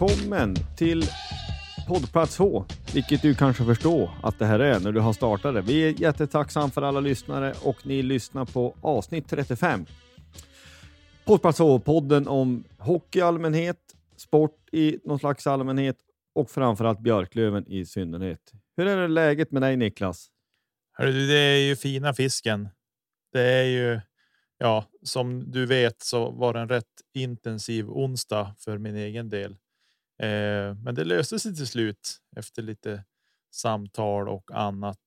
Välkommen till poddplats H, vilket du kanske förstår att det här är när du har startat det. Vi är jättetacksamma för alla lyssnare och ni lyssnar på avsnitt 35. Poddplats H, podden om hockey i allmänhet, sport i någon slags allmänhet och framförallt Björklöven i synnerhet. Hur är det läget med dig Niklas? Hörru, det är ju fina fisken. Det är ju ja, som du vet så var det en rätt intensiv onsdag för min egen del. Eh, men det löste sig till slut efter lite samtal och annat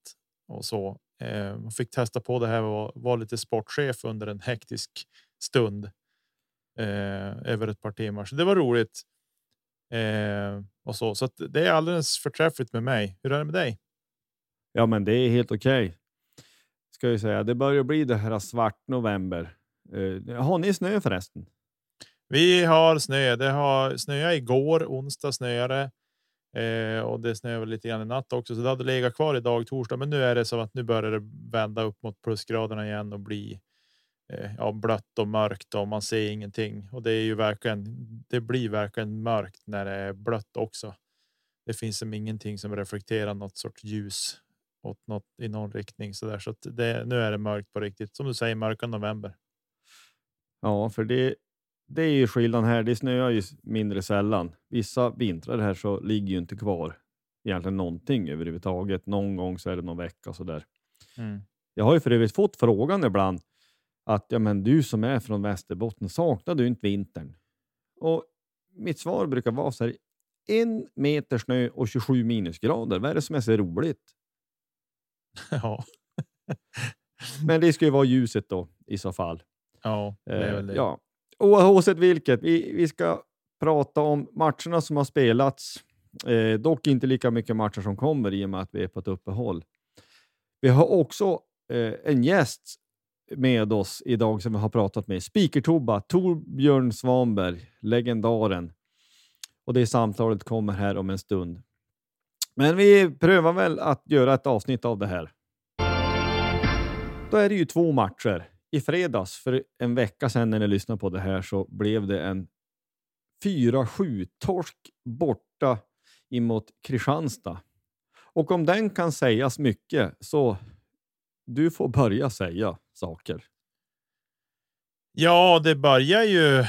och så. Eh, man fick testa på det här och var lite sportchef under en hektisk stund. Eh, över ett par timmar, så det var roligt. Och så så att det är alldeles förträffligt med mig. Hur är det med dig? Ja, men det är helt okej. Okay. Ska jag säga. Det börjar bli det här svart november. Har ni snö förresten? Vi har snö. Det har snöat igår. Onsdag snöade eh, och det snöade lite grann i natt också, så det hade legat kvar idag torsdag. Men nu är det som att nu börjar det vända upp mot plusgraderna igen och bli eh, ja, blött och mörkt och man ser ingenting. Och det är ju verkligen. Det blir verkligen mörkt när det är blött också. Det finns som ingenting som reflekterar något sorts ljus åt något i någon riktning så där så att det nu är det mörkt på riktigt. Som du säger, mörka november. Ja, för det, det är ju skillnaden här. Det snöar ju mindre sällan. Vissa vintrar här så ligger ju inte kvar egentligen någonting överhuvudtaget. Någon gång så är det någon vecka så där. Mm. Jag har ju för övrigt fått frågan ibland att ja, men du som är från Västerbotten saknar du inte vintern? Och mitt svar brukar vara så här. En meter snö och 27 minusgrader. Vad är det som är så roligt? Ja. men det ska ju vara ljuset då i så fall. Ja, det är väl det. Eh, ja. Oavsett vilket, vi, vi ska prata om matcherna som har spelats. Eh, dock inte lika mycket matcher som kommer i och med att vi är på ett uppehåll. Vi har också eh, en gäst med oss idag som vi har pratat med. Speaker-Tobba, Torbjörn Svanberg, legendaren. Och det samtalet kommer här om en stund. Men vi prövar väl att göra ett avsnitt av det här. Då är det ju två matcher i fredags för en vecka sedan när ni lyssnade på det här så blev det en 4-7 torsk borta emot Kristianstad. Och om den kan sägas mycket så du får börja säga saker. Ja, det börjar ju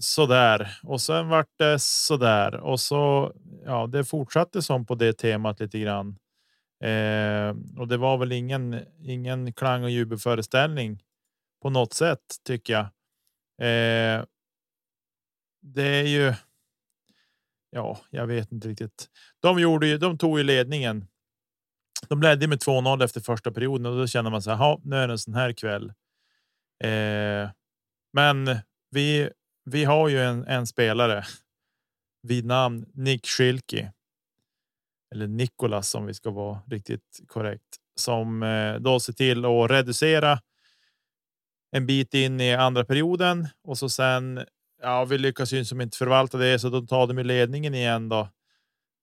så där och sen vart det så där och så. Ja, det fortsatte som på det temat lite grann. Eh, och det var väl ingen ingen klang och jubelföreställning på något sätt tycker jag. Eh, det är ju. Ja, jag vet inte riktigt. De gjorde ju. De tog ju ledningen. De ledde med 2-0 efter första perioden och då känner man så här. Nu är det en sån här kväll. Eh, men vi, vi har ju en, en spelare vid namn Nick Schilke. Eller Nikolas om vi ska vara riktigt korrekt som eh, då ser till att reducera. En bit in i andra perioden och så sen. Ja, vi lyckas ju som inte förvalta det, så då tar de i ledningen igen då.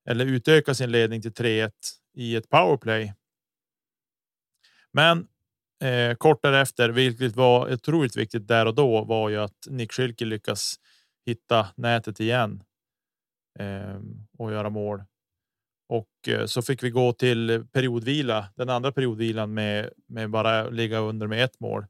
Eller utökar sin ledning till 3-1 i ett powerplay. Men eh, kort därefter, vilket var otroligt viktigt där och då, var ju att Nick Schilke lyckas hitta nätet igen eh, och göra mål. Och eh, så fick vi gå till periodvila, den andra periodvilan med med bara ligga under med ett mål.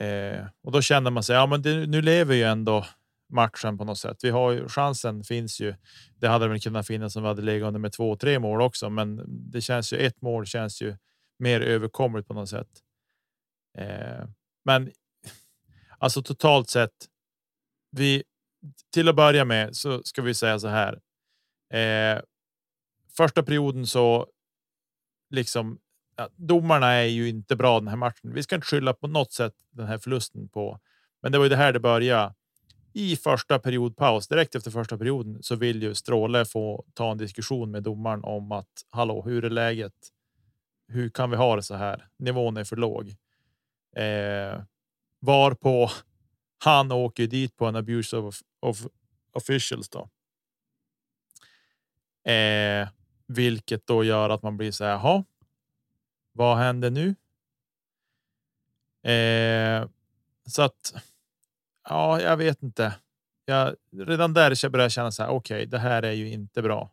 Eh, och då känner man sig. Ja, men det, nu lever ju ändå matchen på något sätt. Vi har ju chansen finns ju. Det hade väl kunnat finnas om vi hade legat under med två, tre mål också, men det känns ju ett mål känns ju mer överkomligt på något sätt. Eh, men alltså totalt sett. Vi till att börja med så ska vi säga så här. Eh, första perioden så liksom ja, domarna är ju inte bra den här matchen. Vi ska inte skylla på något sätt den här förlusten på, men det var ju det här det började. I första periodpaus, direkt efter första perioden, så vill ju Stråle få ta en diskussion med domaren om att hallå, hur är läget? Hur kan vi ha det så här? Nivån är för låg. Eh, var på han åker dit på en abuse of, of officials då. Eh, vilket då gör att man blir så här. Vad händer nu? Eh, så att. Ja, jag vet inte. Jag redan där börjar jag känna så här. Okej, okay, det här är ju inte bra.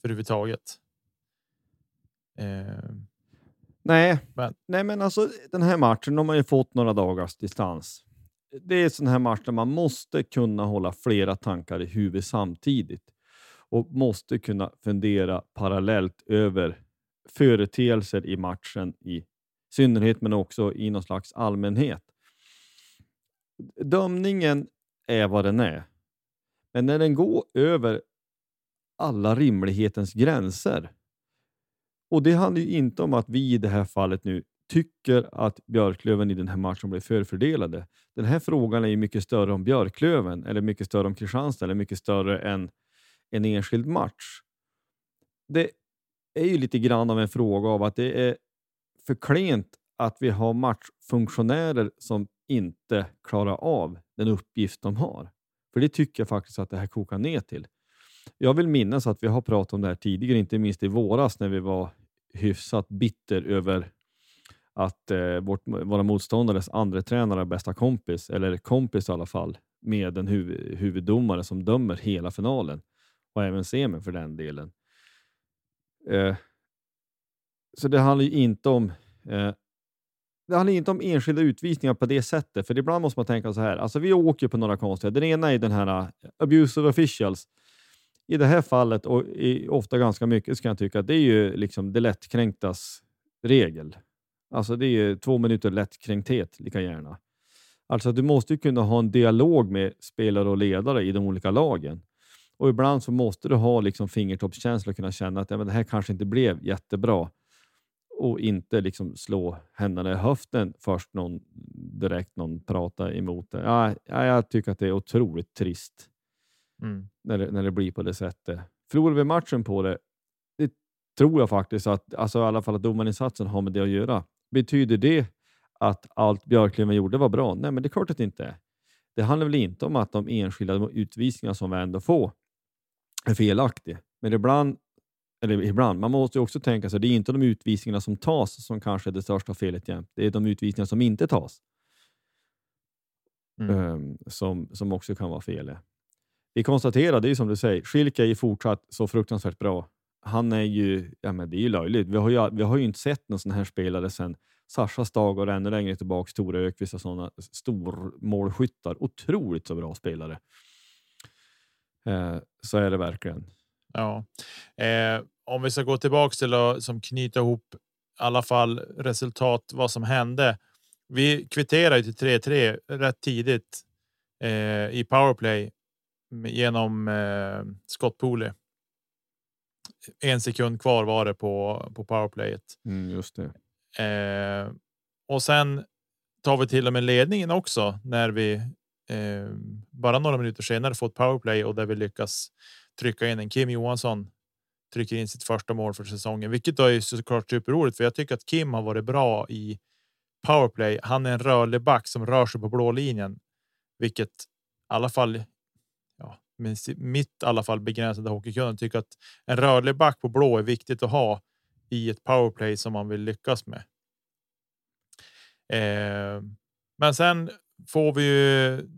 För överhuvudtaget. Eh, nej, men. nej, men alltså den här matchen. De har ju fått några dagars distans. Det är sån här match där man måste kunna hålla flera tankar i huvudet samtidigt och måste kunna fundera parallellt över företeelser i matchen i synnerhet, men också i någon slags allmänhet. Dömningen är vad den är, men när den går över alla rimlighetens gränser. Och det handlar ju inte om att vi i det här fallet nu tycker att Björklöven i den här matchen blev förfördelade. Den här frågan är ju mycket större om Björklöven, eller mycket större om Kristianstad, eller mycket större än en enskild match. Det är ju lite grann av en fråga av att det är för klent att vi har matchfunktionärer som inte klarar av den uppgift de har. För det tycker jag faktiskt att det här kokar ner till. Jag vill minnas att vi har pratat om det här tidigare, inte minst i våras när vi var hyfsat bitter över att eh, vårt, våra motståndares andra tränare bästa kompis, eller kompis i alla fall, med en huv, huvuddomare som dömer hela finalen och även semin för den delen. Eh, så det handlar ju inte om eh, det handlar inte om enskilda utvisningar på det sättet, för ibland måste man tänka så här. Alltså, vi åker på några konstiga. Den ena är den här eh, abuse of officials. I det här fallet och i, ofta ganska mycket ska jag tycka att det är ju liksom det lättkränktas regel. Alltså det är ju två minuter lättkränkthet lika gärna. Alltså du måste kunna ha en dialog med spelare och ledare i de olika lagen. Och ibland så måste du ha liksom fingertoppskänsla och kunna känna att ja, men det här kanske inte blev jättebra och inte liksom slå händerna i höften först någon direkt någon pratar emot det. Ja, jag tycker att det är otroligt trist mm. när, det, när det blir på det sättet. Förlorar vi matchen på det, det tror jag faktiskt att, alltså i alla fall att domarinsatsen har med det att göra. Betyder det att allt Björklöven gjorde var bra? Nej, men det är klart att det inte är. Det handlar väl inte om att de enskilda utvisningar som vi ändå får är felaktig. Men ibland, eller ibland, man måste också tänka sig det är inte de utvisningarna som tas som kanske är det största felet jämt. Det är de utvisningar som inte tas mm. um, som, som också kan vara fel. Vi konstaterar, det är som du säger, Schilke är ju fortsatt så fruktansvärt bra. Han är ju, ja men det är ju löjligt. Vi har ju, vi har ju inte sett någon sån här spelare sedan Sashas dag och ännu längre tillbaka, Stora Ökvist och sådana stormålskyttar. Otroligt så bra spelare. Eh, så är det verkligen. Ja, eh, om vi ska gå tillbaks till att som knyta ihop i alla fall resultat vad som hände. Vi kvitterade till 3-3 rätt tidigt eh, i powerplay genom eh, Scott Pooley. En sekund kvar var det på på powerplayet. Mm, just det. Eh, och sen tar vi till och med ledningen också när vi Eh, bara några minuter senare fått powerplay och där vi lyckas trycka in en Kim Johansson trycker in sitt första mål för säsongen, vilket då är såklart superroligt för jag tycker att Kim har varit bra i powerplay. Han är en rörlig back som rör sig på blå linjen, vilket i alla fall. Ja, med mitt i alla fall begränsade hockeykunnande tycker att en rörlig back på blå är viktigt att ha i ett powerplay som man vill lyckas med. Eh, men sen får vi ju.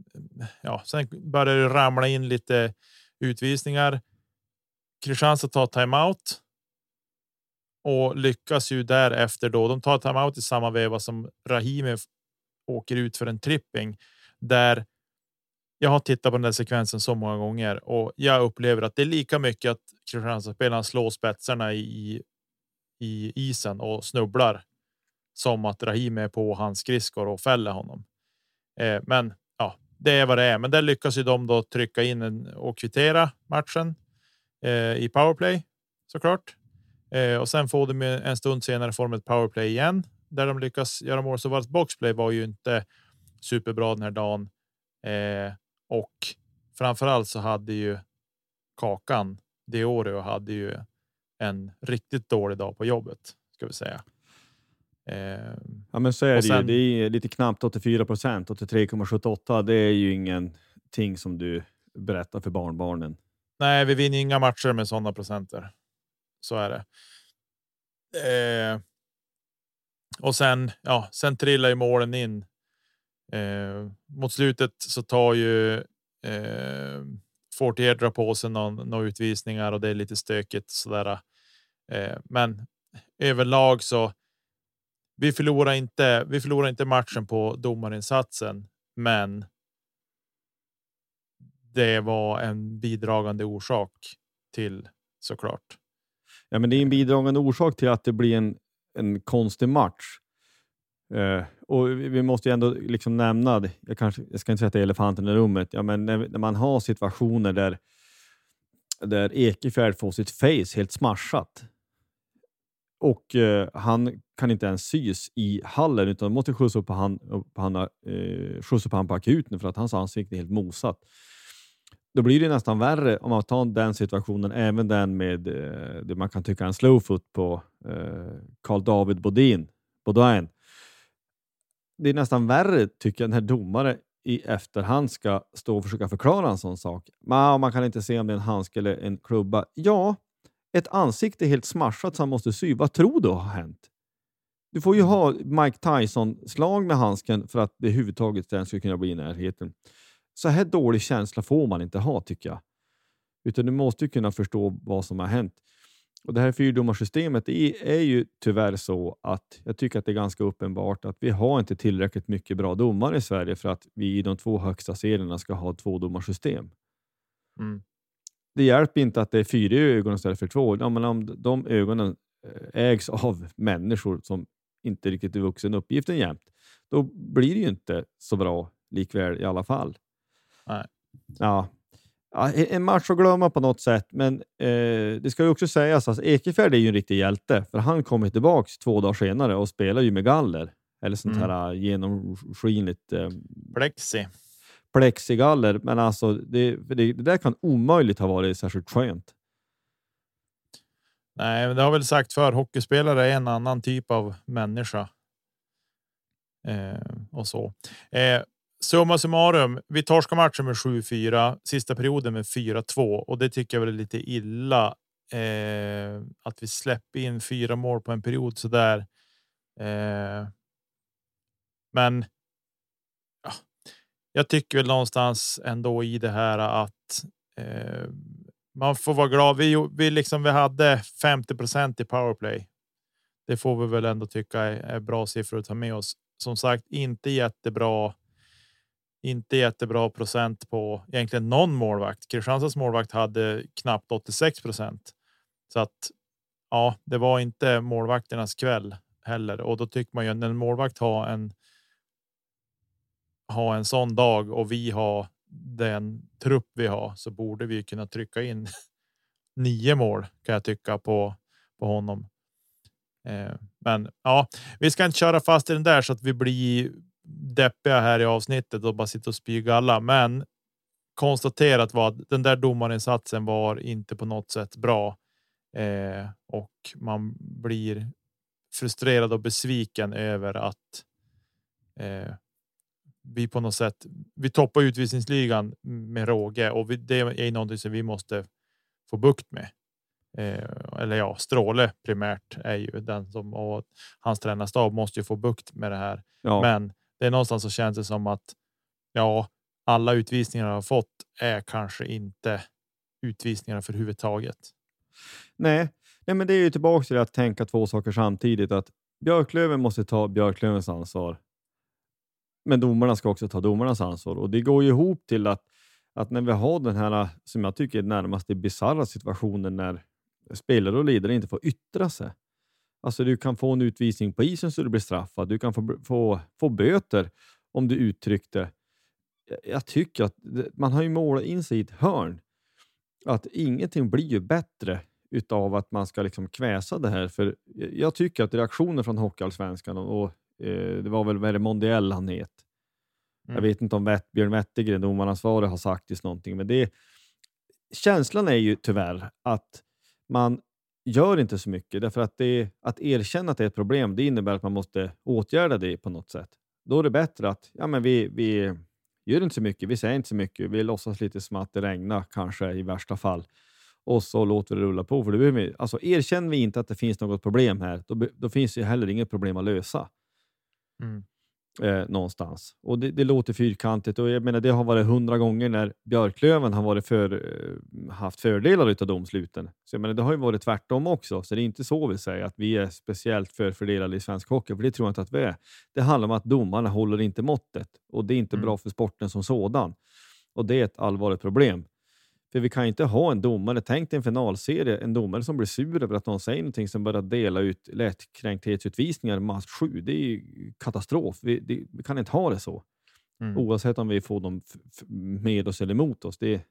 Ja, sen börjar det ramla in lite utvisningar. Kristianstad tar timeout. Och lyckas ju därefter då. De tar timeout i samma veva som Rahimi åker ut för en tripping där. Jag har tittat på den där sekvensen så många gånger och jag upplever att det är lika mycket att Kristianstad spelarna slår spetsarna i, i isen och snubblar som att Rahim är på hans skridskor och fäller honom. Eh, men ja, det är vad det är. Men där lyckas ju de då trycka in en och kvittera matchen eh, i powerplay såklart. Eh, och sen får de en stund senare form ett powerplay igen där de lyckas göra mål. Så vårt boxplay var ju inte superbra den här dagen. Eh, och framförallt så hade ju Kakan det året och hade ju en riktigt dålig dag på jobbet ska vi säga. Eh, ja, men så är det sen, ju. Det är lite knappt 84 procent. 83,78. Det är ju ingenting som du berättar för barnbarnen. Nej, vi vinner inga matcher med sådana procenter. Så är det. Eh, och sen, ja, sen trillar ju målen in. Eh, mot slutet så tar ju eh, Fortier drar på sig någon, några utvisningar och det är lite stökigt sådär. Eh, men överlag så vi förlorar inte. Vi förlorar inte matchen på domarinsatsen, men. Det var en bidragande orsak till såklart. Ja, men det är en bidragande orsak till att det blir en, en konstig match. Uh, och vi måste ju ändå liksom nämna, jag, kanske, jag ska inte säga att det är elefanten i rummet, ja, men när, när man har situationer där, där Ekefjärd får sitt face helt smashat och eh, han kan inte ens sys i hallen utan måste skjutsa upp han, på han, eh, skjutsa upp han på akuten för att hans ansikte är helt mosat. Då blir det nästan värre om man tar den situationen, även den med eh, det man kan tycka är en slowfoot på eh, Carl David Bodin, Bodin. Det är nästan värre tycker jag när domare i efterhand ska stå och försöka förklara en sån sak. Man, man kan inte se om det är en handske eller en klubba. Ja, ett ansikte är helt smashat som han måste sy. Vad tror du har hänt? Du får ju ha Mike Tyson-slag med handsken för att det överhuvudtaget den ska kunna bli i närheten. Så här dålig känsla får man inte ha tycker jag. Utan du måste kunna förstå vad som har hänt. Och Det här fyrdomarsystemet är ju tyvärr så att jag tycker att det är ganska uppenbart att vi har inte tillräckligt mycket bra domare i Sverige för att vi i de två högsta serierna ska ha tvådomarsystem. Mm det hjälper inte att det är fyra ögon istället för två. Ja, men om de ögonen eh, ägs av människor som inte riktigt är vuxen uppgiften jämt, då blir det ju inte så bra likväl i alla fall. Nej. Ja. ja en match att glömma på något sätt, men eh, det ska ju också sägas att Ekefjärd är ju en riktig hjälte, för han kommer tillbaka två dagar senare och spelar ju med galler. Eller sånt mm. här genomskinligt... Eh, Plexi plexigaller, men alltså det, det, det, där kan omöjligt ha varit särskilt skönt. Nej, men det har väl sagt för hockeyspelare är en annan typ av människa. Eh, och så. Eh, summa summarum. Vi torskar matchen med 7-4, sista perioden med 4-2 och det tycker jag väl är lite illa. Eh, att vi släpper in fyra mål på en period så där. Eh, men jag tycker väl någonstans ändå i det här att eh, man får vara glad. Vi, vi, liksom, vi hade 50% i powerplay. Det får vi väl ändå tycka är, är bra siffror att ta med oss. Som sagt, inte jättebra. Inte jättebra procent på egentligen någon målvakt. Kristianstads målvakt hade knappt 86% så att ja, det var inte målvakternas kväll heller och då tycker man ju när en målvakt har en ha en sån dag och vi har den trupp vi har så borde vi kunna trycka in nio mål kan jag tycka på på honom. Eh, men ja, vi ska inte köra fast i den där så att vi blir deppiga här i avsnittet och bara sitta och spy alla. Men konstaterat var att den där domarinsatsen var inte på något sätt bra. Eh, och man blir frustrerad och besviken över att eh, vi på något sätt. Vi toppar utvisningsligan med råge och vi, det är någonting som vi måste få bukt med. Eh, eller ja, Stråle primärt är ju den som och hans tränarstab måste ju få bukt med det här. Ja. Men det är någonstans så känns det som att ja, alla utvisningar har fått är kanske inte utvisningar för huvudtaget. Nej, nej, men det är ju tillbaka till att tänka två saker samtidigt. Att Björklöven måste ta Björklövens ansvar. Men domarna ska också ta domarnas ansvar och det går ju ihop till att, att när vi har den här, som jag tycker är närmast bisarra situationen när spelare och ledare inte får yttra sig. Alltså du kan få en utvisning på isen så du blir straffad. Du kan få, få, få böter om du uttryckte. Jag tycker att man har ju målat in sig i ett hörn. Att ingenting blir ju bättre utav att man ska liksom kväsa det här. För jag tycker att reaktionen från Hockeyallsvenskan och, det var väl vad Mondiell han het. Mm. Jag vet inte om Wett, Björn Wettergren, domaransvarig, har sagt någonting, men det känslan är ju tyvärr att man gör inte så mycket därför att det, att erkänna att det är ett problem, det innebär att man måste åtgärda det på något sätt. Då är det bättre att ja, men vi, vi gör inte så mycket, vi säger inte så mycket, vi låtsas lite som att det regnar kanske i värsta fall och så låter vi det rulla på. För det vi, alltså, erkänner vi inte att det finns något problem här, då, då finns det heller inget problem att lösa. Mm eh, någonstans. Och det, det, låter fyrkantigt och jag menar, det har varit hundra gånger när Björklöven har varit för, eh, haft fördelar av domsluten. Så jag menar, det har ju varit tvärtom också, så det är inte så vi säger att vi är speciellt förfördelade i svensk hockey, för det tror jag inte att vi är. Det handlar om att domarna håller inte måttet och det är inte mm. bra för sporten som sådan. Och det är ett allvarligt problem. För vi kan inte ha en domare, tänk dig en finalserie, en domare som blir sur över att någon säger någonting som börjar dela ut lättkränkthetsutvisningar match sju. Det är katastrof. Vi, det, vi, kan inte ha det så. Mm. Oavsett om vi får dem med oss eller emot oss. Det,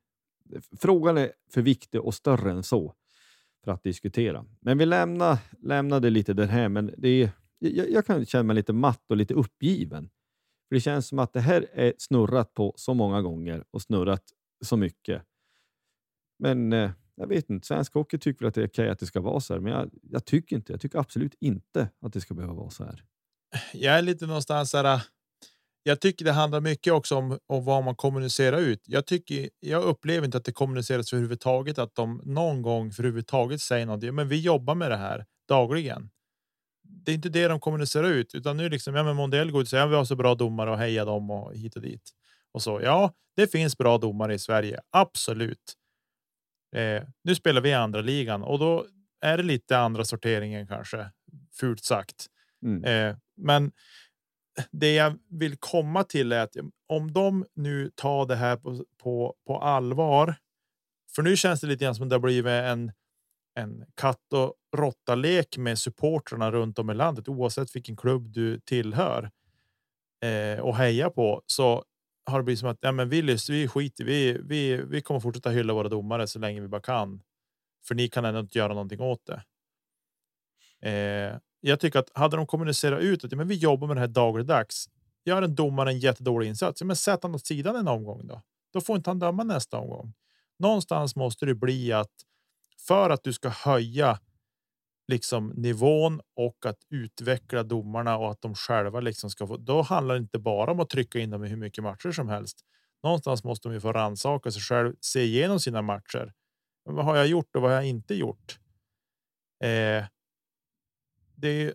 frågan är för viktig och större än så för att diskutera. Men vi lämnar, lämnar det lite där här, men det är, jag, jag kan känna mig lite matt och lite uppgiven. För Det känns som att det här är snurrat på så många gånger och snurrat så mycket men eh, jag vet inte, svensk hockey tycker väl att det är okej att det ska vara så här, men jag, jag, tycker inte. Jag tycker absolut inte att det ska behöva vara så här. Jag är lite någonstans här. Eh, jag tycker det handlar mycket också om, om vad man kommunicerar ut. Jag tycker jag upplever inte att det kommuniceras för överhuvudtaget att de någon gång för överhuvudtaget säger något. Men vi jobbar med det här dagligen. Det är inte det de kommunicerar ut, utan nu liksom ja, men går ut och säger att vi har så bra domare och heja dem och hit och dit och så. Ja, det finns bra domare i Sverige. Absolut. Eh, nu spelar vi i andra ligan och då är det lite andra sorteringen kanske fult sagt. Mm. Eh, men det jag vill komma till är att om de nu tar det här på, på, på allvar. För nu känns det lite grann som det har blivit en en katt och råtta lek med supportrarna runt om i landet oavsett vilken klubb du tillhör eh, och heja på så har det blivit som att ja, men vi, vi skiter vi, vi, vi kommer fortsätta hylla våra domare så länge vi bara kan. För ni kan ändå inte göra någonting åt det. Eh, jag tycker att hade de kommunicerat ut att ja, men vi jobbar med det här dagligdags. Gör en domare en jättedålig insats, ja, men sätt han åt sidan en omgång då. Då får inte han döma nästa omgång. Någonstans måste det bli att för att du ska höja liksom nivån och att utveckla domarna och att de själva liksom ska få. Då handlar det inte bara om att trycka in dem i hur mycket matcher som helst. Någonstans måste de ju få rannsaka sig själv, se igenom sina matcher. Vad har jag gjort och vad har jag inte gjort? Eh, det, är,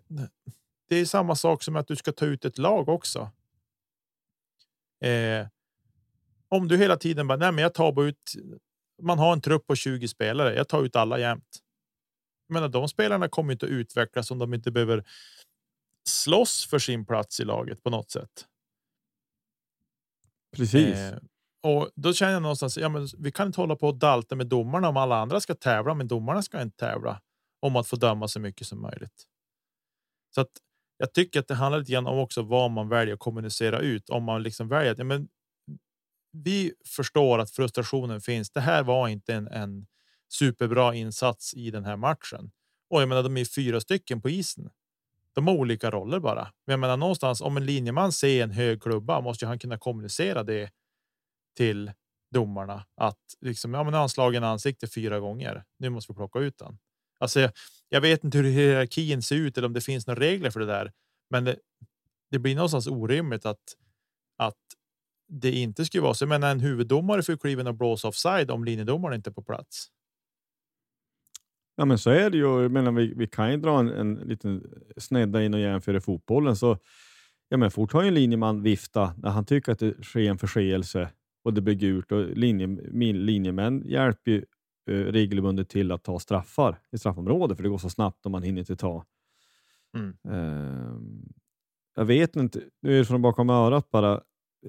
det är samma sak som att du ska ta ut ett lag också. Eh, om du hela tiden bara, nej, men jag tar bara ut. Man har en trupp på 20 spelare. Jag tar ut alla jämt menar, de spelarna kommer inte att utvecklas om de inte behöver slåss för sin plats i laget på något sätt. Precis. Eh, och då känner jag någonstans, ja, men vi kan inte hålla på och dalta med domarna om alla andra ska tävla, men domarna ska inte tävla om att få döma så mycket som möjligt. Så att jag tycker att det handlar lite grann om också vad man väljer att kommunicera ut. Om man liksom väljer att ja, men vi förstår att frustrationen finns. Det här var inte en, en superbra insats i den här matchen. Och jag menar, de är fyra stycken på isen. De har olika roller bara. Men jag menar någonstans om en linjeman ser en hög klubba måste han kunna kommunicera det till domarna att liksom ja, men anslagen ansikte fyra gånger. Nu måste vi plocka ut den. Alltså, jag, jag vet inte hur hierarkin ser ut eller om det finns några regler för det där, men det, det blir någonstans orimligt att att det inte skulle vara så. Men en huvuddomare får kliva in och blåsa offside om linjedomaren inte är på plats. Ja, men så är det ju. Jag menar, vi, vi kan ju dra en, en liten snedda in och jämföra fotbollen. Så, ja, men fort har ju en linjeman vifta när han tycker att det sker en förseelse och det blir gult. Och linje, min, linjemän hjälper ju eh, regelbundet till att ta straffar i straffområdet, för det går så snabbt och man hinner inte ta. Mm. Eh, jag vet inte, nu är det från bakom örat bara.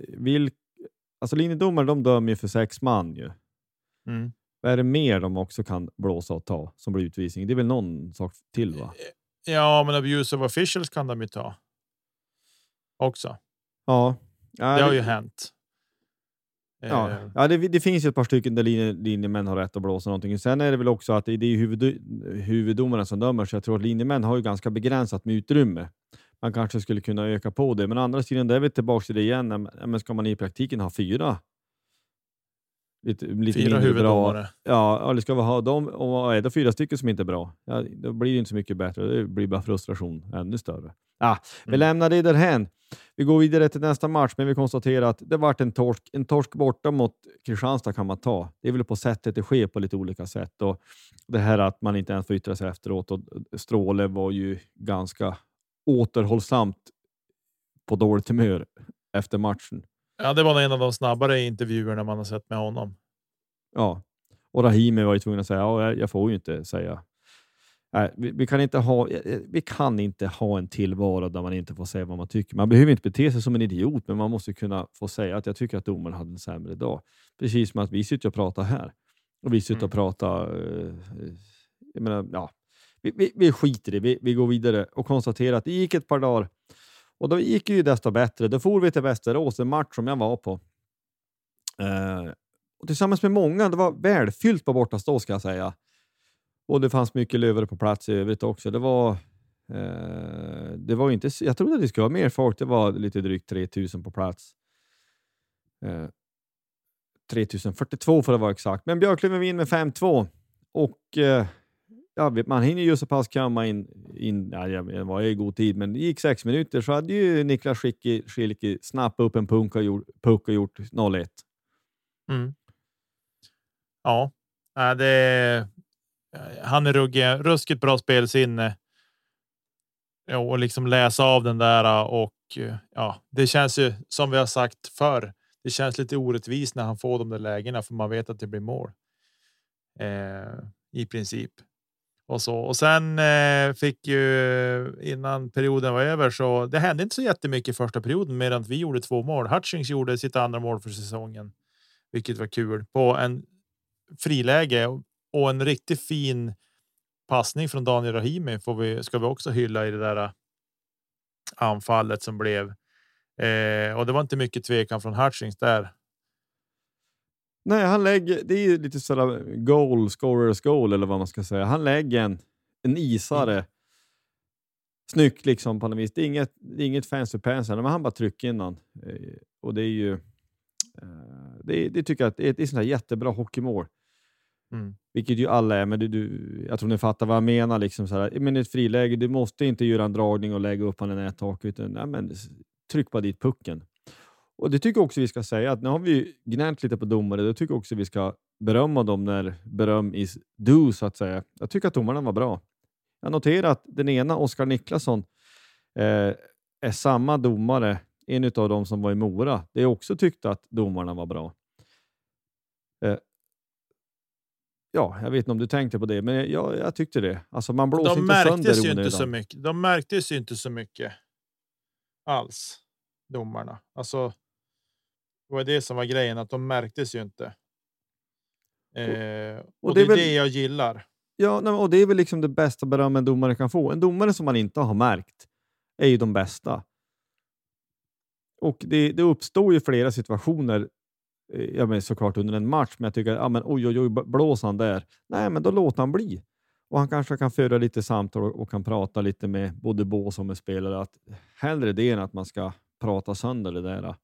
Vilk, alltså linjedomare de dömer ju för sex man ju. Mm. Vad är det mer de också kan blåsa och ta som blir utvisning? Det är väl någon sak till va? Ja, men abuse of officials kan de ju ta. Också. Ja. det har ju hänt. Ja, Eh, ja det, det finns ju ett par stycken där linje, linjemän har rätt att blåsa någonting. Sen är det väl också att det, är huvud, huvuddomaren som dömer, så jag tror att linjemän har ju ganska begränsat med utrymme. Man kanske skulle kunna öka på det, men å andra sidan, där är vi tillbaka till det igen. Men ska man i praktiken ha fyra? Lite, lite Fyra huvuddomare. Ja, eller ska vi ha dem? Och är det fyra stycken som inte är bra, ja, då blir det inte så mycket bättre. Det blir bara frustration ännu större. Ah, vi Mm. lämnar det därhän. Vi går vidare till nästa match, men vi konstaterar att det vart en torsk. En torsk borta mot Kristianstad kan man ta. Det är väl på sättet det sker på lite olika sätt. Och det här att man inte ens får yttra sig efteråt. Och Stråle var ju ganska återhållsamt på dåligt humör efter matchen. Ja, det var en av de snabbare intervjuerna man har sett med honom. Ja, och Rahimi var ju tvungen att säga ja, jag- får ju inte säga. Nej, vi, vi, kan inte ha, eh, vi kan inte ha en tillvaro där man inte får säga vad man tycker. Man behöver inte bete sig som en idiot, men man måste kunna få säga att jag tycker att domaren hade en sämre dag. Precis som att vi sitter och pratar här. Och vi sitter och Mm. pratar... eh, jag menar, ja, vi, vi, vi skiter i det. Vi, vi går vidare och konstaterar att det gick ett par dagar. Och då gick det ju desto bättre. Då for vi till Västerås, en match som jag var på. Eh, och tillsammans med många. Det var välfyllt på bortastå ska jag säga. Och det fanns mycket lövare på plats i övrigt också. Det var, eh, det var inte, jag trodde att det skulle vara mer folk. Det var lite drygt 3000 på plats. Eh, 3042 för att vara exakt. Men Björklöven vinner med 5-2. Och eh, ja, man hinner ju så pass kamma in, in ja, jag var i god tid, men det gick sex minuter så hade ju Niklas Schilke snappat upp en punk och gjort, puck och gjort 0-1. Mm. Ja, det. Han är ruggig, ruskigt bra spelsinne. Ja, och liksom läsa av den där och ja, det känns ju som vi har sagt förr. Det känns lite orättvist när han får de där lägena för man vet att det blir mål. Eh, I princip. Och så och sen eh, fick ju eh, innan perioden var över så det hände inte så jättemycket i första perioden medan vi gjorde två mål. Hutchings gjorde sitt andra mål för säsongen, vilket var kul på en friläge och- och en riktigt fin passning från Daniel Rahimi får vi ska vi också hylla i det där eh, anfallet som blev. Eh, och det var inte mycket tvekan från Hutchings där. Nej, han lägger, det är lite sådär goal, scorers goal eller vad man ska säga. Han lägger en, en isare. Snyggt liksom på något vis. Det är inget, det är inget fancy pants, här, men han bara trycker in den. Eh, Och det är ju, eh, det, det tycker jag att det är, det är sådär jättebra hockeymål. Mm. Vilket ju alla är, men du, du, jag tror ni fattar vad jag menar. Liksom så här, men ett friläge, du måste inte göra en dragning och lägga upp han i nättaket, utan nej, men, s- tryck bara dit pucken. Och Det tycker jag också vi ska säga, att nu har vi gnällt lite på domare, då tycker också vi ska berömma dem när beröm is due, så att säga. Jag tycker att domarna var bra. Jag noterar att den ena, Oskar Niklasson, eh, är samma domare, en av dem som var i Mora. Det jag också tyckte att domarna var bra. Eh, Ja, jag vet inte om du tänkte på det, men jag, jag tyckte det. Alltså man blåser De inte märktes ju inte så mycket. De märktes ju inte så mycket. Alls. Domarna. Alltså. Det var det som var grejen, att de märktes ju inte. Eh, och, det det är väl- det jag gillar. Ja, och det är väl liksom det bästa beröm en domare kan få. En domare som man inte har märkt är ju de bästa. Och det, det uppstår ju flera situationer, eh, ja, men såklart under en match, men jag tycker ja, men oj, oj, oj, blås han där? Nej, men då låter han bli. Och han kanske kan föra lite samtal och, och kan prata lite med både bås och med spelare. Att hellre det än att man ska prata sönder det där.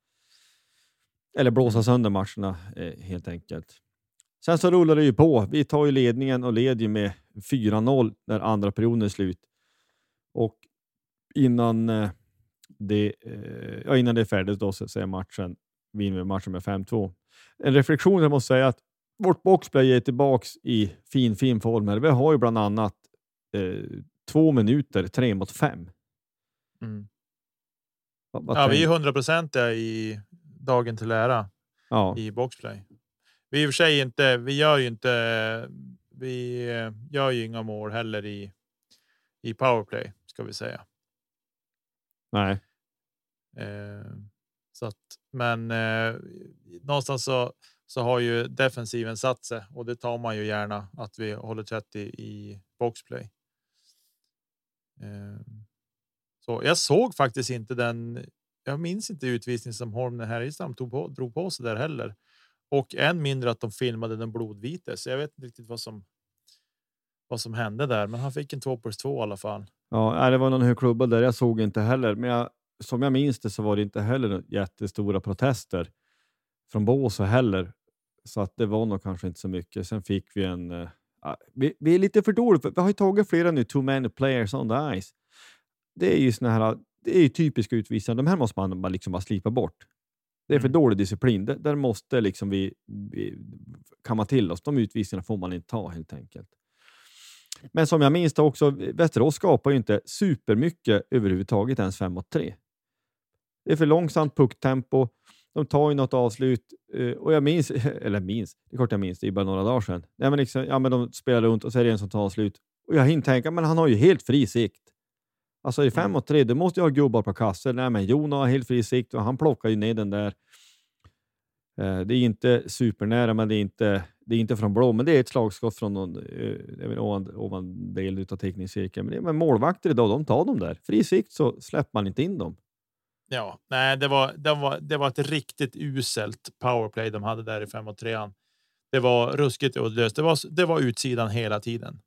Eller blåsa sönder matcherna eh, helt enkelt. Sen så rullar det ju på. Vi tar ju ledningen och leder ju med 4-0 när andra perioden är slut. Och innan eh, det, eh, ja, innan det är färdigt då så är matchen, vinner vi matchen med 5-2. En reflektion jag måste säga att vårt boxplay är tillbaks i fin, fin form. Här. Vi har ju bland annat eh, två minuter, tre mot fem. Mm. Vad- vad Ja, vi är hundraprocentiga i dagen till ära ja. i boxplay. Vi i och för sig inte. Vi gör ju inte. Vi eh, gör ju inga mål heller i i powerplay ska vi säga. Nej. Eh, så att, men eh, någonstans så, så har ju defensiven satt sig och det tar man ju gärna att vi håller tätt i, i boxplay. Eh, så jag såg faktiskt inte den. Jag minns inte utvisningen som Holmner Härjestam tog på, drog på sig där heller och än mindre att de filmade den blodvite. Så jag vet inte riktigt vad som. Vad som hände där, men han fick en 2 plus 2 i alla fall. Ja, det var någon hög klubba där. Jag såg inte heller, men jag, som jag minns det så var det inte heller jättestora protester från Båstad heller. Så att det var nog kanske inte så mycket. Sen fick vi en... Uh, vi, vi är lite för dåliga. Vi har ju tagit flera nu, too many players on the ice. Det är ju såna här, det är ju typiska utvisningar. De här måste man bara, liksom bara slipa bort. Det är för Mm. dålig disciplin. Där, där måste liksom vi, vi kamma till oss. De utvisningarna får man inte ta helt enkelt. Men som jag minns det också, Västerås skapar ju inte supermycket överhuvudtaget ens 5 mot 3. Det är för långsamt pucktempo. De tar ju något avslut eh, och jag minns, eller minns, det är klart jag minns, det är bara några dagar sedan. Nej, men liksom, ja, men de spelar runt och så är det en som tar avslut och jag hinner tänka, men han har ju helt fri sikt. Alltså i 5 Mm. mot 3, du måste ju ha gubbar på kassen. Nej, men Jon har helt fri sikt och han plockar ju ner den där. Eh, Det är inte supernära, men det är inte, det är inte från blå, men det är ett slagskott från någon, eh, jag vet, ovan, ovan del av teckningscirkeln. Men, det, men målvakter idag, de tar dem där. Fri sikt så släpper man inte in dem. Ja, nej, det var, det var, det var ett riktigt uselt powerplay de hade där i 5 och 3 Det var ruskigt uddlöst. Det var, det var utsidan hela tiden.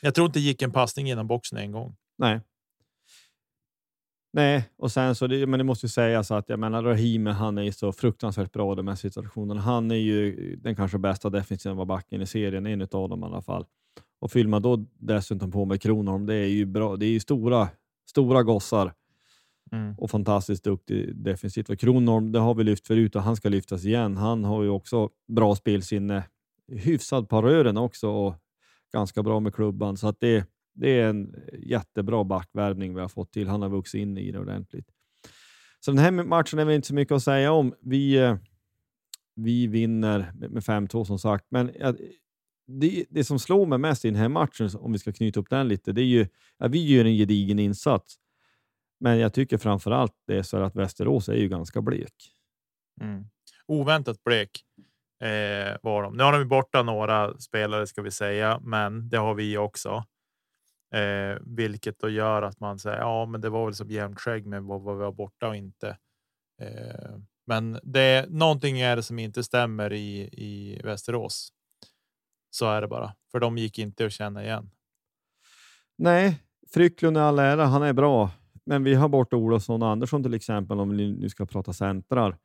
Jag tror inte det gick en passning genom boxen en gång. Nej. Nej, och sen så, det, men det måste ju sägas att jag menar Rahimi, han är ju så fruktansvärt bra i de här situationerna. Han är ju den kanske bästa defensiva backen i serien, en av dem i alla fall. Och fyller man då dessutom på med Kronholm, det är ju bra. Det är ju stora, stora gossar och fantastiskt duktig defensivt. Och Kronholm, det har vi lyft förut och han ska lyftas igen. Han har ju också bra spelsinne, hyfsad på rören också och ganska bra med klubban. Så att det, det är en jättebra backvärvning vi har fått till. Han har vuxit in i det ordentligt. Så den här matchen är väl inte så mycket att säga om. Vi, eh, vi vinner med 5-2 som sagt, men det, det som slår mig mest i den här matchen, om vi ska knyta upp den lite, det är ju att vi gör en gedigen insats. Men jag tycker framför allt det är så att Västerås är ju ganska blek. Mm. Oväntat blek eh, var de. Nu har de ju borta några spelare ska vi säga, men det har vi också. Eh, vilket då gör att man säger ja, men det var väl som jämnt skägg med vad, vad vi var borta och inte. Eh, men det är någonting är det som inte stämmer i, i Västerås. Så är det bara, för de gick inte att känna igen. Nej, Frycklund är all ära, han är bra. Men vi har bort Olofsson och Andersson till exempel, om vi nu ska prata centrar.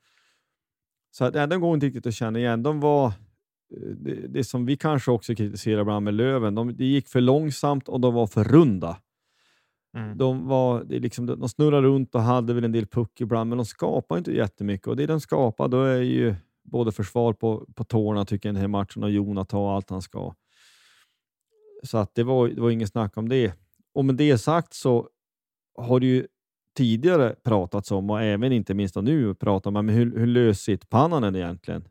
Så att, ja, de går inte riktigt att känna igen. De var, det, det som vi kanske också kritiserar ibland med Löven, de, det gick för långsamt och de var för runda. Mm. De, var, det är liksom, de snurrade runt och hade väl en del puck ibland, men de skapade inte jättemycket. Och det de skapar, då är ju både försvar på, på tårna tycker jag, den här matchen och Jona tar allt han ska. Så att det, var, det var inget snack om det. Och med det sagt så har det ju tidigare pratats om, och även inte minst nu pratat om, men hur, hur lös sitter Pannanen egentligen?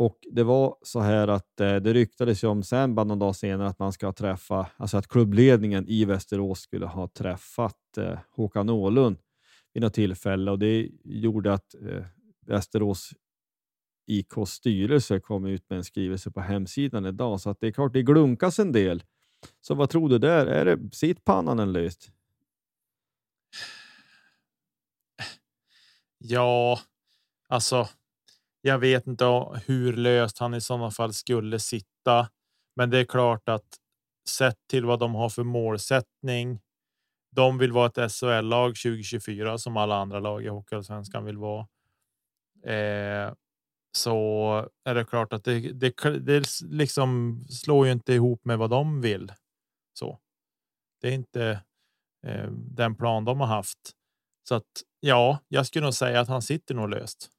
Och det var så här att eh, det ryktades ju om sen, bara någon dag senare, att man ska träffa, alltså att klubbledningen i Västerås skulle ha träffat eh, Håkan Åhlund vid något tillfälle och det gjorde att eh, Västerås IKs styrelse kom ut med en skrivelse på hemsidan idag, så att det är klart det glunkas en del. Så vad tror du där? Är det sitt pannan löst? Ja, alltså. Jag vet inte hur löst han i sådana fall skulle sitta, men det är klart att sett till vad de har för målsättning. De vill vara ett SHL-lag 2024 som alla andra lag i Hockeyallsvenskan vill vara. Eh, så är det klart att det, det, det liksom slår ju inte ihop med vad de vill. Så det är inte eh, den plan de har haft. Så att ja, jag skulle nog säga att han sitter nog löst.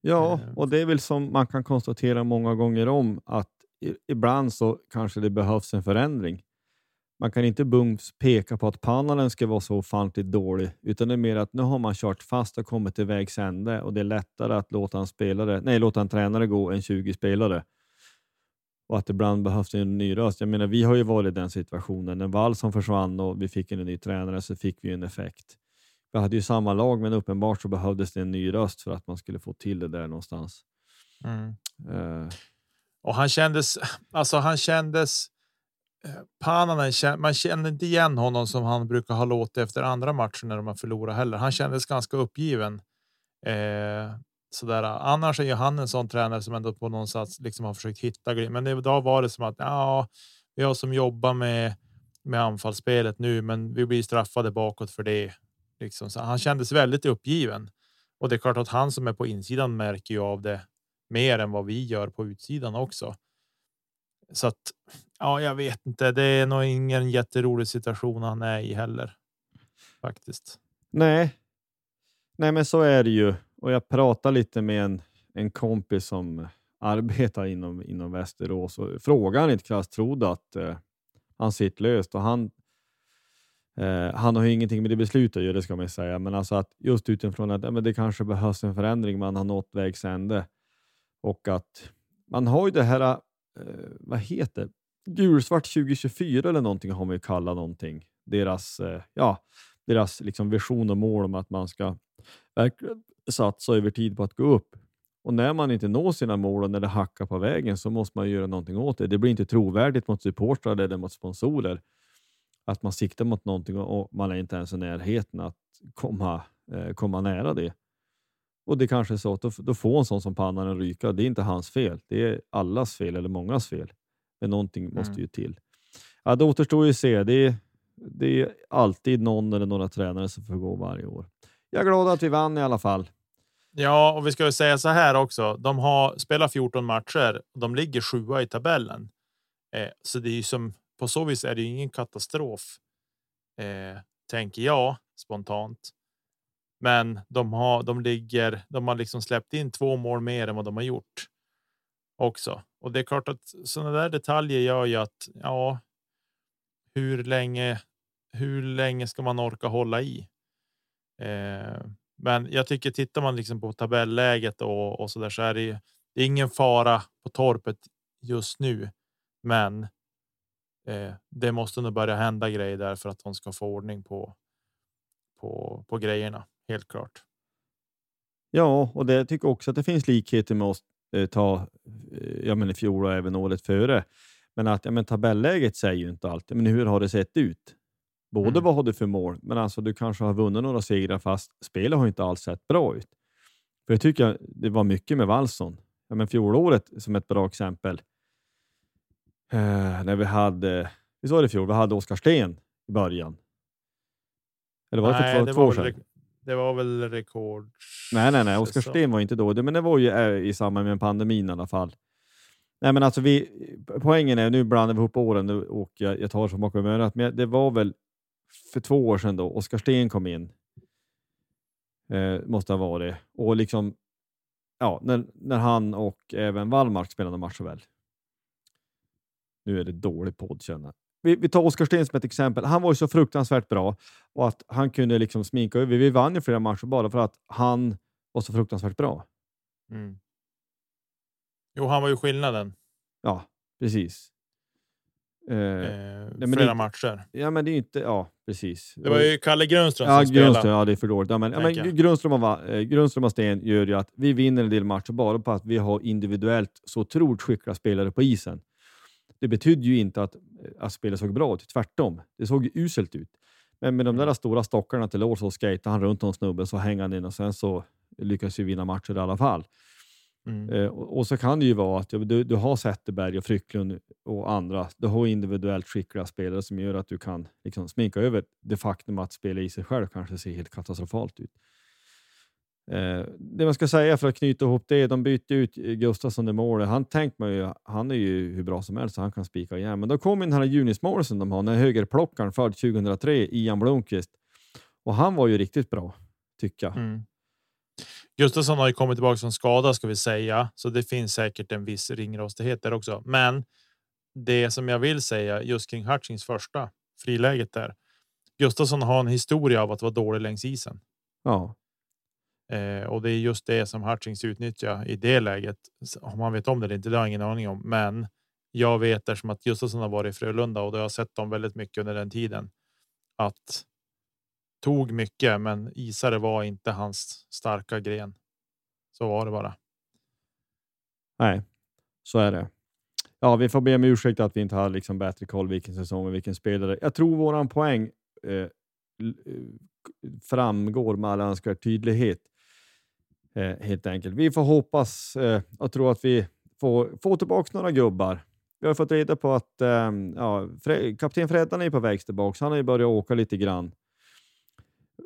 Ja, eh. och det är väl som man kan konstatera många gånger om att ibland så kanske det behövs en förändring. Man kan inte bums peka på att panelen ska vara så ofantligt dålig, utan det är mer att nu har man kört fast och kommit till vägs ände och det är lättare att låta en, spelare, nej, låta en tränare gå än 20 spelare. Och att ibland behövs en ny röst. Jag menar, vi har ju varit i den situationen. När Wallson försvann och vi fick en ny tränare så fick vi en effekt. Vi hade ju samma lag, men uppenbart så behövdes det en ny röst för att man skulle få till det där någonstans. Mm. Uh. Och han kändes, alltså han kändes Eh, Pananen, man kände inte igen honom som han brukar ha låtit efter andra matcher när de har förlorat heller. Han kändes ganska uppgiven. Eh, sådär. Annars är ju han en sån tränare som ändå på någon sätt liksom har försökt hitta Men idag var det som att ja, vi har som jobbar med med anfallsspelet nu, men vi blir straffade bakåt för det. Liksom. Så han kändes väldigt uppgiven och det är klart att han som är på insidan märker ju av det mer än vad vi gör på utsidan också. Så att ja, jag vet inte. Det är nog ingen jätterolig situation han är i heller. Faktiskt. Nej, nej, men så är det ju. Och jag pratade lite med en, en kompis som arbetar inom, inom Västerås och frågade krasst trodde att eh, han sitter löst och han eh, han har ju ingenting med det beslutet att göra, det ska man säga, men alltså att just utifrån att ja, men det kanske behövs en förändring, man har nått vägs ände och att man har ju det här eh, vad heter Gulsvart 2024 eller någonting har man ju kallat någonting. Deras, eh, ja, deras liksom vision och mål om att man ska verkligen satsa över tid på att gå upp. Och när man inte når sina mål och när det hackar på vägen så måste man göra någonting åt det. Det blir inte trovärdigt mot supportrar eller mot sponsorer att man siktar mot någonting och man är inte ens i närheten att komma, eh, komma nära det. Och det kanske är så att då, då får en sån som Pannan ryka. Det är inte hans fel. Det är allas fel eller mångas fel. Men någonting mm. måste ju till. Ja, det återstår ju att se. Det är, det är alltid någon eller några tränare som får gå varje år. Jag är glad att vi vann i alla fall. Ja, och vi ska säga så här också. De har spelat 14 matcher. och De ligger sjua i tabellen, eh, så det är ju som på så vis är det ingen katastrof. Eh, tänker jag spontant. Men de har, de ligger, de har liksom släppt in två mål mer än vad de har gjort också. Och det är klart att sådana där detaljer gör ju att ja, hur länge, hur länge ska man orka hålla i? Eh, men jag tycker tittar man liksom på tabelläget och, och så där så är det, det är ingen fara på torpet just nu, men eh, det måste nog börja hända grejer där för att de ska få ordning på på, på grejerna helt klart. Ja, och det tycker också att det finns likheter med oss eh, ta eh, ja, men i fjol och även året före. Men att ja, men tabelläget säger ju inte allt. Men hur har det sett ut? Både mm. vad har du för mål, men alltså du kanske har vunnit några segrar fast spelet har inte alls sett bra ut. För jag tycker det var mycket med Wallson. Ja, men fjolåret som ett bra exempel. Eh, när vi hade, visst var det fjol, vi hade Oskar Sten i början. Eller var det nej, för två, det två år sedan? Det var väl rekord. Nej, nej, nej. Oskar Sten var inte då, men det var ju eh, i samband med pandemin i alla fall. Nej, men alltså vi, poängen är, nu blandar vi ihop åren och jag, jag tar som bakom örat, men det var väl för två år sedan då Oskar Sten kom in. Eh, måste ha varit. Och liksom, ja, när, när han och även Wallmark spelade matcher väl. Nu är det dålig podd känner vi, vi tar Oskar Sten som ett exempel. Han var ju så fruktansvärt bra och att han kunde liksom sminka över. Vi vann ju flera matcher bara för att han var så fruktansvärt bra. Mm. Jo, han var ju skillnaden. Ja, precis. Eh, eh, flera det, matcher. Ja, men det är inte. Ja, precis. Det var ju Kalle Grundström ja, som Grundström, spelade. Ja, det är för dåligt. Ja, men, ja, men Grundström, och, eh, Grundström och Sten gör ju att vi vinner en del matcher bara på att vi har individuellt så otroligt skickliga spelare på isen. Det betydde ju inte att, att spelet såg bra ut, tvärtom. Det såg ju uselt ut. Men med de där mm. stora stockarna till lås så skejtade han runt någon snubbe, så hängde han in och sen så lyckas vi vinna matcher i alla fall. Mm. Eh, och, och, så kan det ju vara att du, du har Zetterberg och Frycklund och andra. Du har individuellt skickliga spelare som gör att du kan liksom, sminka över det faktum att spela i sig själv kanske ser helt katastrofalt ut. Eh, det man ska säga för att knyta ihop det, de bytte ut Gustafsson i målet. Han tänkt man ju, han är ju hur bra som helst så han kan spika igen. Men då kom den här Junismålsen de har, den högerplockaren född 2003, Ian Blomqvist. Och han var ju riktigt bra, tycker jag. Mm. Gustafsson har ju kommit tillbaka från skada ska vi säga, så det finns säkert en viss ringrostighet där också. Men det som jag vill säga just kring Hutchings första friläget där. Gustafsson har en historia av att vara dålig längs isen. Ja. Eh, och det är just det som Hutchings utnyttjar i det läget. Om man vet om det eller inte, det har jag ingen aning om. Men jag vet eftersom att Gustafsson har varit i Frölunda och det har sett dem väldigt mycket under den tiden. Att tog mycket, men isare var inte hans starka gren. Så var det bara. Nej, så är det. Ja, vi får be om ursäkt att vi inte har liksom bättre koll vilken säsong och vilken spelare. Jag tror våran poäng eh, eh framgår med all önskvärd tydlighet. Eh, helt enkelt. Vi får hoppas eh, och tro att vi får få tillbaka några gubbar. Vi har fått reda på att eh, ja, Fre kapten Freddan är på väg tillbaka. Han har ju börjat åka lite grann.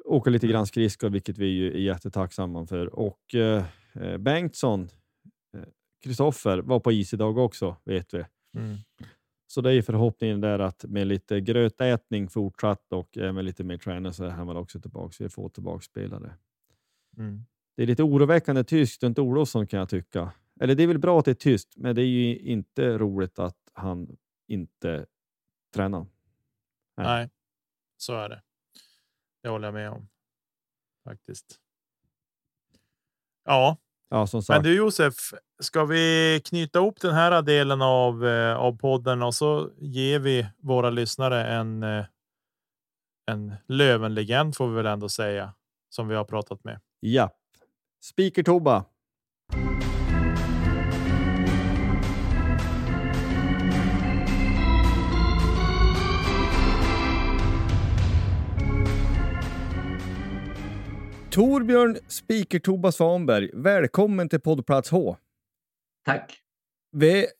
Åka lite grann skridskor, vilket vi är jättetacksamma för. Och eh, eh Bengtsson, Kristoffer, var på is idag också, vet vi. Mm. Så det är förhoppningen där att med lite grötätning fortsatt och med lite mer träning så är han väl också tillbaka. Vi får tillbaka spelare. Mm. Det är lite oroväckande tyst runt Olofsson kan jag tycka. Eller det är väl bra att det är tyst, men det är ju inte roligt att han inte tränar. Nej, Nej så är det. Det håller jag med om faktiskt. Ja, ja som sagt. men du Josef, ska vi knyta ihop den här delen av eh, av podden och så ger vi våra lyssnare en. Eh, en Lövenlegend får vi väl ändå säga som vi har pratat med. Ja, Speaker-Tobba. Torbjörn Speaker-Tobba Svanberg, välkommen till poddplats H. Tack.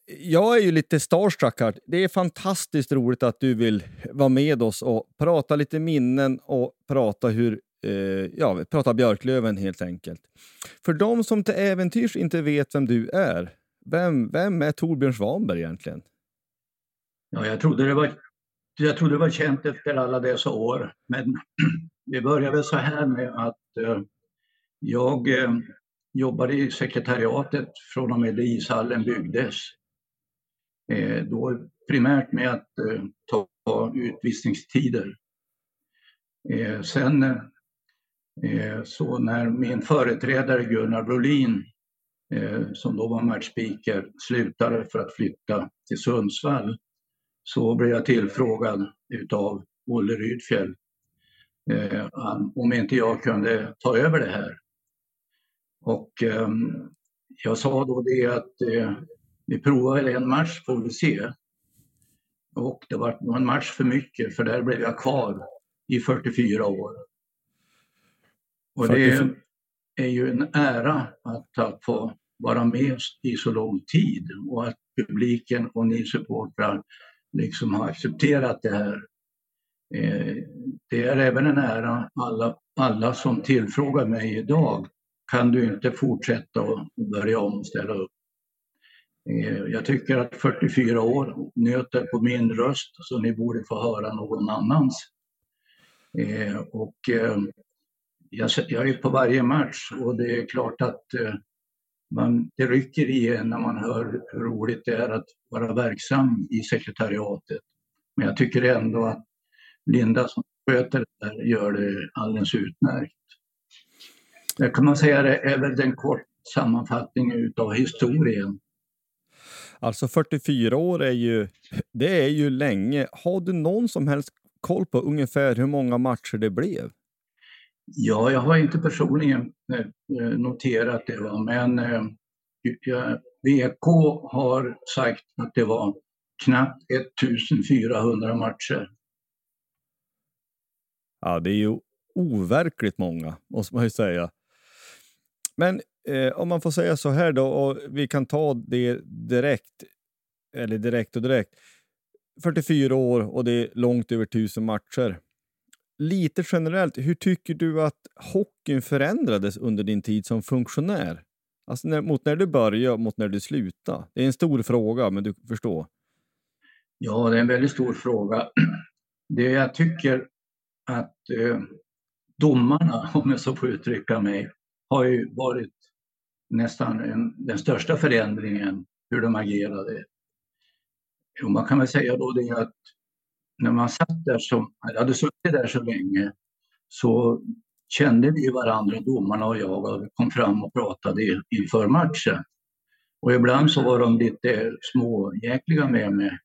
Jag är ju lite starstruck här. Det är fantastiskt roligt att du vill vara med oss och prata lite minnen och prata hur Eh, ja, vi pratar Björklöven helt enkelt. För de som till äventyrs inte vet vem du är, vem, vem är Torbjörn Svanberg egentligen? Ja, jag trodde det var jag trodde det var känt efter alla dessa år. Men vi började så här med att eh, jag eh, jobbade i sekretariatet från och med ishallen byggdes. Eh, då primärt med att eh, ta utvisningstider. Eh, sen Eh, Eh, så när min företrädare Gunnar Brolin, eh, som då var matchspeaker, slutade för att flytta till Sundsvall så blev jag tillfrågad utav Olle Rydfjell eh, om inte jag kunde ta över det här. Och ehm, jag sa då det att vi provar väl en match får vi se. Och det var en match för mycket för där blev jag kvar i 44 år. Och det är ju en ära att, få vara med i så lång tid och att publiken och ni supportrar liksom har accepterat det här. Eh, det är även en ära alla, alla som tillfrågar mig idag. Kan du inte fortsätta och börja om och ställa upp? Eh, jag tycker att 44 år nöter på min röst så ni borde få höra någon annans. Eh, och jag, jag är på varje match och det är klart att eh, man, det rycker i en när man hör hur roligt det är att vara verksam i sekretariatet. Men jag tycker ändå att Linda som sköter det där gör det alldeles utmärkt. Det kan man säga det är väl en kort sammanfattning utav historien. Alltså 44 år är ju, det är ju länge. Har du någon som helst koll på ungefär hur många matcher det blev? Ja, jag har inte personligen eh, eh, noterat det, va? men eh, VK har sagt att det var knappt 1400 matcher. Ja, det är ju overkligt många, måste man ju säga. Men eh, om man får säga så här då, och vi kan ta det direkt, eller direkt och direkt. 44 år och det är långt över 1000 matcher lite generellt, hur tycker du att hockeyn förändrades under din tid som funktionär? Alltså när, mot när du började och mot när du slutade. Det är en stor fråga, men du förstår. Ja, det är en väldigt stor fråga. Det jag tycker att eh, domarna, om jag så får uttrycka mig, har ju varit nästan en, den största förändringen hur de agerade. Och man kan väl säga då det att när man satt där som, hade suttit där så länge så kände vi varandra, domarna och jag, och kom fram och pratade inför matchen. Och ibland så var de lite småjäkliga med mig.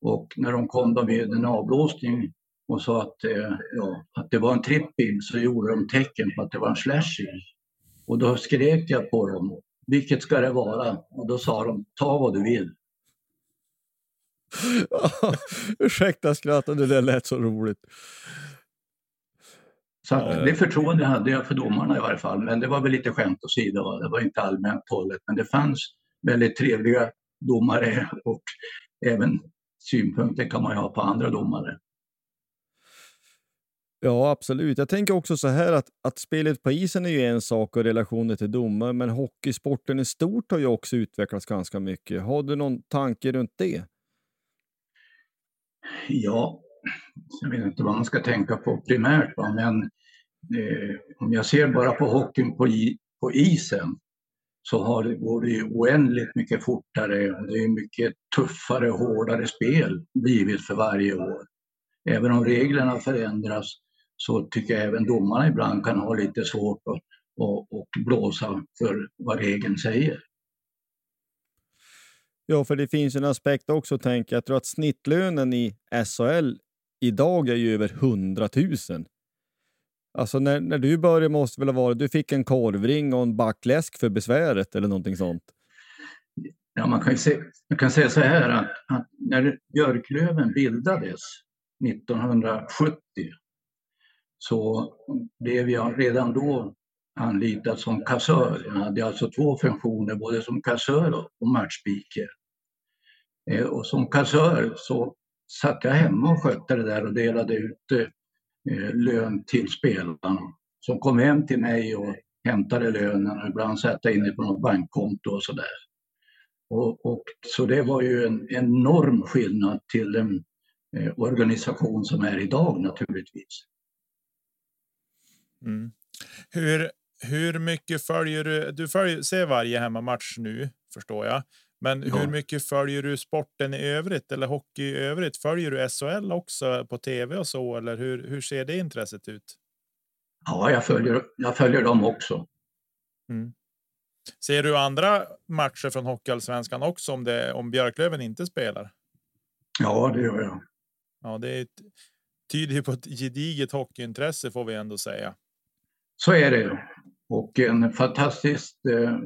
Och när de kom då med en avblåsning och sa att, eh, ja, att det var en tripping så gjorde de tecken på att det var en slashing. Och då skrek jag på dem, vilket ska det vara? Och då sa de, ta vad du vill. Ursäkta skrattet, det där lät så roligt. Så det förtroende hade jag för domarna i varje fall. Men det var väl lite skämt åsido. Det var inte allmänt hållet. Men det fanns väldigt trevliga domare och även synpunkter kan man ju ha på andra domare. Ja, absolut. Jag tänker också så här att, att spelet på isen är ju en sak och relationer till domare, men hockeysporten i stort har ju också utvecklats ganska mycket. Har du någon tanke runt det? Ja, jag vet inte vad man ska tänka på primärt, va? men eh, om jag ser bara på hockeyn på, på isen så har det, går det oändligt mycket fortare. Det är mycket tuffare och hårdare spel blivit för varje år. Även om reglerna förändras så tycker jag även domarna ibland kan ha lite svårt att och, och blåsa för vad regeln säger. Ja, för det finns en aspekt också, tänker jag. Jag tror att snittlönen i SHL idag är ju över 100 000. Alltså när, när du började måste väl ha varit, du fick en korvring och en backläsk för besväret eller någonting sånt? Ja, man kan, se, man kan säga så här att, att när Björklöven bildades 1970 så blev jag redan då anlitad som kassör. Jag hade alltså två funktioner, både som kassör och matchspeaker. Eh, och som kassör så satt jag hemma och skötte det där och delade ut eh, lön till spelarna som kom hem till mig och hämtade lönen och ibland satt jag inne på något bankkonto och sådär. Och, och, så det var ju en enorm skillnad till den eh, organisation som är idag naturligtvis. Mm. Hur, hur mycket följer du? Du följer, ser varje hemmamatch nu förstår jag. Men ja. hur mycket följer du sporten i övrigt eller hockey i övrigt? Följer du SHL också på tv och så eller hur, hur ser det intresset ut? Ja, jag följer, jag följer dem också. Mm. Ser du andra matcher från Hockeyallsvenskan också om, det, om Björklöven inte spelar? Ja, det gör jag. Ja, det är, tyder på ett gediget hockeyintresse får vi ändå säga. Så är det. Och en fantastisk eh,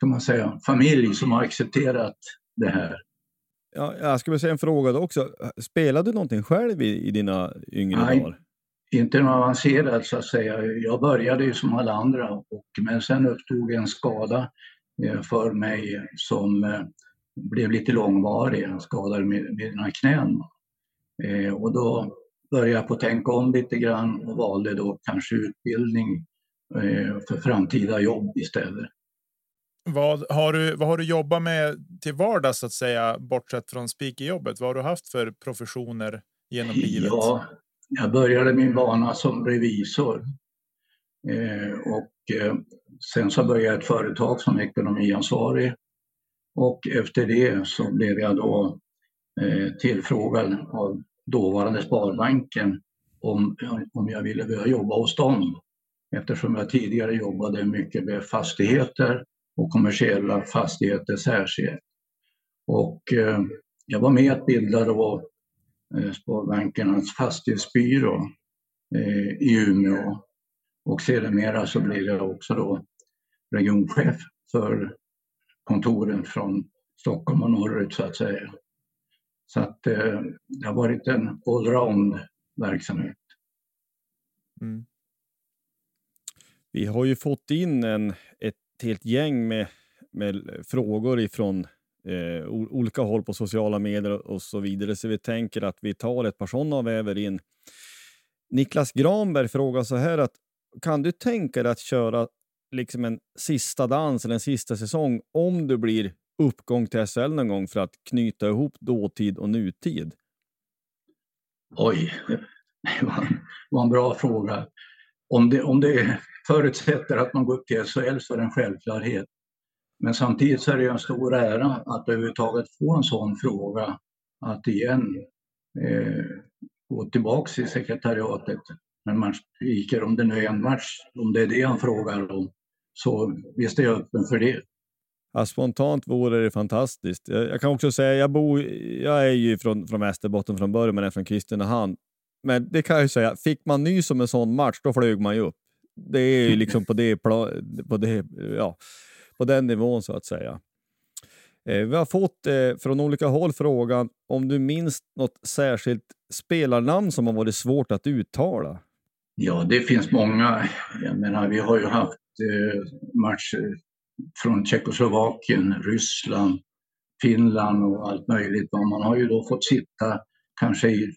kan man säga, familj som har accepterat det här. Ja, jag skulle säga en fråga då också. Spelade du någonting själv i, i dina yngre Nej, dagar? inte något avancerat så att säga. Jag började ju som alla andra, och, men sen uppstod en skada eh, för mig som eh, blev lite långvarig. Jag skadade med, mina knän. Och då började jag på att tänka om lite grann och valde då kanske utbildning för framtida jobb istället. Vad har du? Vad har du jobbat med till vardags så att säga? Bortsett från speakerjobbet, vad har du haft för professioner genom livet? Ja, jag började min bana som revisor eh, och eh, sen så började jag ett företag som ekonomiansvarig och efter det så blev jag då eh, tillfrågad av dåvarande Sparbanken om, om jag ville börja jobba hos dem eftersom jag tidigare jobbade mycket med fastigheter och kommersiella fastigheter särskilt. Och eh, jag var med att bilda då eh, Sparbankernas fastighetsbyrå eh, i Umeå och sedermera så blev jag också då regionchef för kontoren från Stockholm och norrut så att säga. Så att eh, det har varit en allround verksamhet. Mm. Vi har ju fått in en, ett helt gäng med, med frågor ifrån eh, olika håll på sociala medier och så vidare. Så vi tänker att vi tar ett par sådana och väver in. Niklas Granberg frågar så här att kan du tänka dig att köra liksom en sista dans eller en sista säsong om du blir uppgång till SHL någon gång för att knyta ihop dåtid och nutid? Oj, det var en bra fråga. Om det, om det förutsätter att man går upp till SHL så är det en självklarhet. Men samtidigt så är det en stor ära att överhuvudtaget få en sån fråga. Att igen eh, gå tillbaks till sekretariatet när man skriker om det nu är en match, om det är det han frågar om. Så visst är jag öppen för det. Ja, spontant vore det fantastiskt. Jag, jag, kan också säga, jag, bor, jag är ju från, från Västerbotten från början, men är från Kristinehamn. Men det kan jag ju säga, fick man nys om en sån match, då flög man ju upp. Det är ju liksom på, det, på, det, ja, på den nivån så att säga. Eh, vi har fått eh, från olika håll frågan om du minns något särskilt spelarnamn som har varit svårt att uttala? Ja, det finns många. Jag menar, vi har ju haft eh, matcher från Tjeckoslovakien, Ryssland, Finland och allt möjligt. Och man har ju då fått sitta kanske i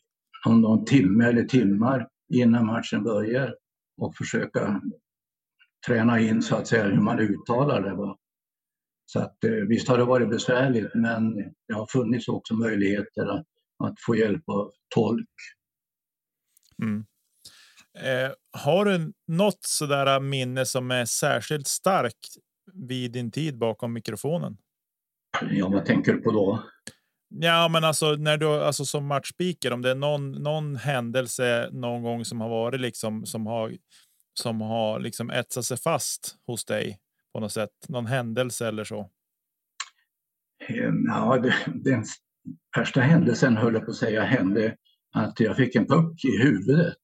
någon, någon timme eller timmar innan matchen börjar och försöka träna in så att säga hur man uttalar det. Så att, eh, visst har det varit besvärligt men det har funnits också möjligheter att, att få hjälp av tolk. Mm. Eh, har du något sådär minne som är särskilt starkt vid din tid bakom mikrofonen? Ja, vad tänker du på då? Ja, men alltså när du alltså som matchspeaker, om det är någon, någon händelse någon gång som har varit liksom som har som har liksom etsat sig fast hos dig på något sätt? Någon händelse eller så? Ehm, ja, det, den värsta händelsen höll jag på att säga hände att jag fick en puck i huvudet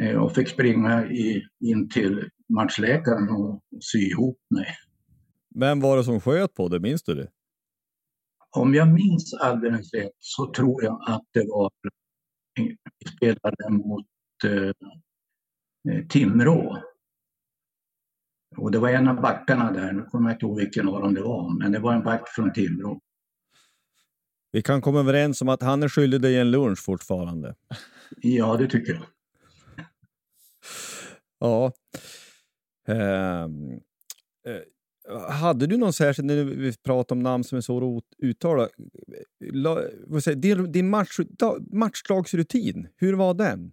eh, och fick springa i, in till matchläkaren och sy ihop mig. Vem var det som sköt på dig? Minns du det? Om jag minns alldeles rätt så tror jag att det var vi spelade mot eh, eh Timrå och det var en av backarna där, nu kommer jag inte ihåg vilken av dem det var, men det var en back från Timrå. Vi kan komma överens om att han är skyldig dig en lunch fortfarande. Ja, det tycker jag. ja. Ehm, eh, hade du någon särskild, när vi pratar om namn som är så att uttala, din, din match, matchlagsrutin, hur var den?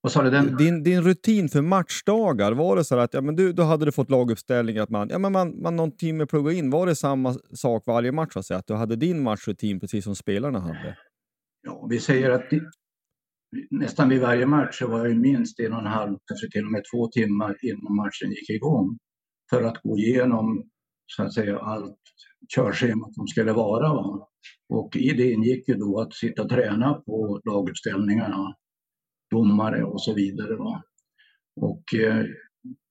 Vad sa du? Den? Din, din rutin för matchdagar, var det så att ja, men du, då hade du fått laguppställning att man, ja, men man, man någon timme plugga in? Var det samma sak varje match? Att, att du hade din matchrutin precis som spelarna hade? Ja, vi säger att det, nästan vid varje match så var jag minst en och en halv, kanske till och med två timmar innan matchen gick igång för att gå igenom så att säga allt körschema som skulle vara. Va? Och i det ingick ju då att sitta och träna på laguppställningarna domare och så vidare. Va? Och eh,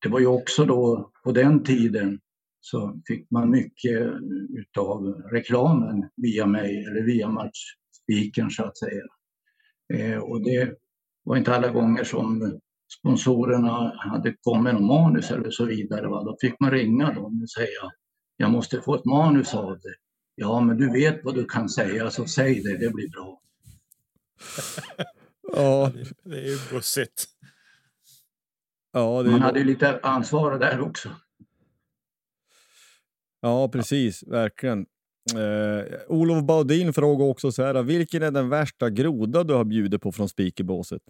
det var ju också då på den tiden så fick man mycket utav reklamen via mig eller via matchspiken så att säga. Eh, och det var inte alla gånger som sponsorerna hade kommit med manus eller så vidare. Va? Då fick man ringa dem och säga jag måste få ett manus av det. Ja, men du vet vad du kan säga så säg det, det blir bra. Ja. Det är ju bussigt. Ja, Man hade ju lite ansvar där också. Ja, precis. Verkligen. Eh, Olof Baudin frågar också så här, vilken är den värsta groda du har bjudit på från speakerbåset?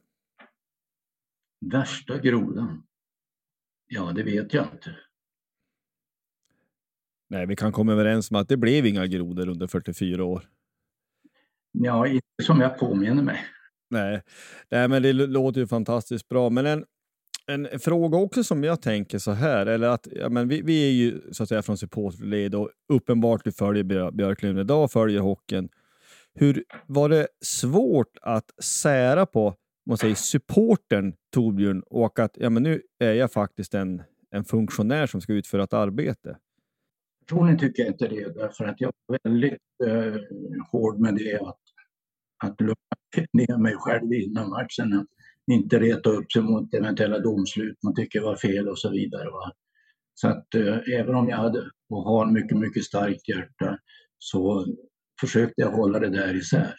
Värsta grodan? Ja, det vet jag inte. Nej, vi kan komma överens om att det blev inga grodor under 44 år. Ja, inte som jag påminner mig. Nej. Nej, men det låter ju fantastiskt bra. Men en, en fråga också som jag tänker så här, eller att ja, men vi, vi är ju så att säga från supportled och uppenbart vi följer Björklund idag, följer hockeyn. Hur var det svårt att sära på man säger, supporten Torbjörn och att ja, men nu är jag faktiskt en, en funktionär som ska utföra ett arbete? Personligen tycker jag inte det, därför att jag är väldigt eh, hård med det att, att lugna ner mig själv innan matchen. Att inte reta upp sig mot eventuella domslut man tycker var fel och så vidare. Va? Så att eh, även om jag hade och har mycket, mycket starkt hjärta så försökte jag hålla det där isär.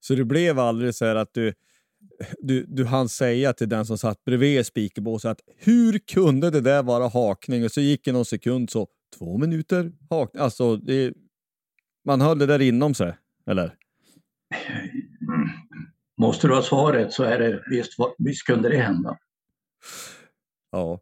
Så det blev aldrig så här att du du, du hann säga till den som satt bredvid speakerbåset att hur kunde det där vara hakning? Och så gick det någon sekund så två minuter hakning. Alltså, det, man höll det där inom sig, eller? Måste du ha svaret så är det visst, visst kunde det hända. Ja.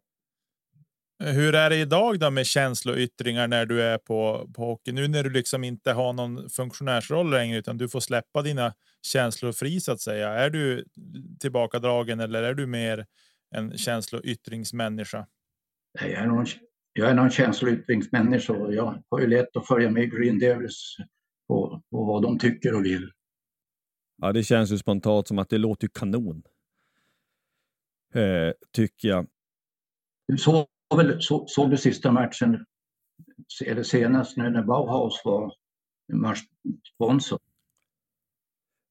Hur är det idag då med känsloyttringar när du är på, på hockey? Nu när du liksom inte har någon funktionärsroll längre utan du får släppa dina känslor fri så att säga. Är du tillbakadragen eller är du mer en känsloyttringsmänniska? Jag är någon, jag är någon känsloyttringsmänniska och jag har ju lätt att följa med Green Devils på, på vad de tycker och vill. Ja, det känns ju spontant som att det låter kanon. Eh, tycker jag. Såg, väl, så, såg du sista matchen, eller senast nu när Bauhaus var sponsor?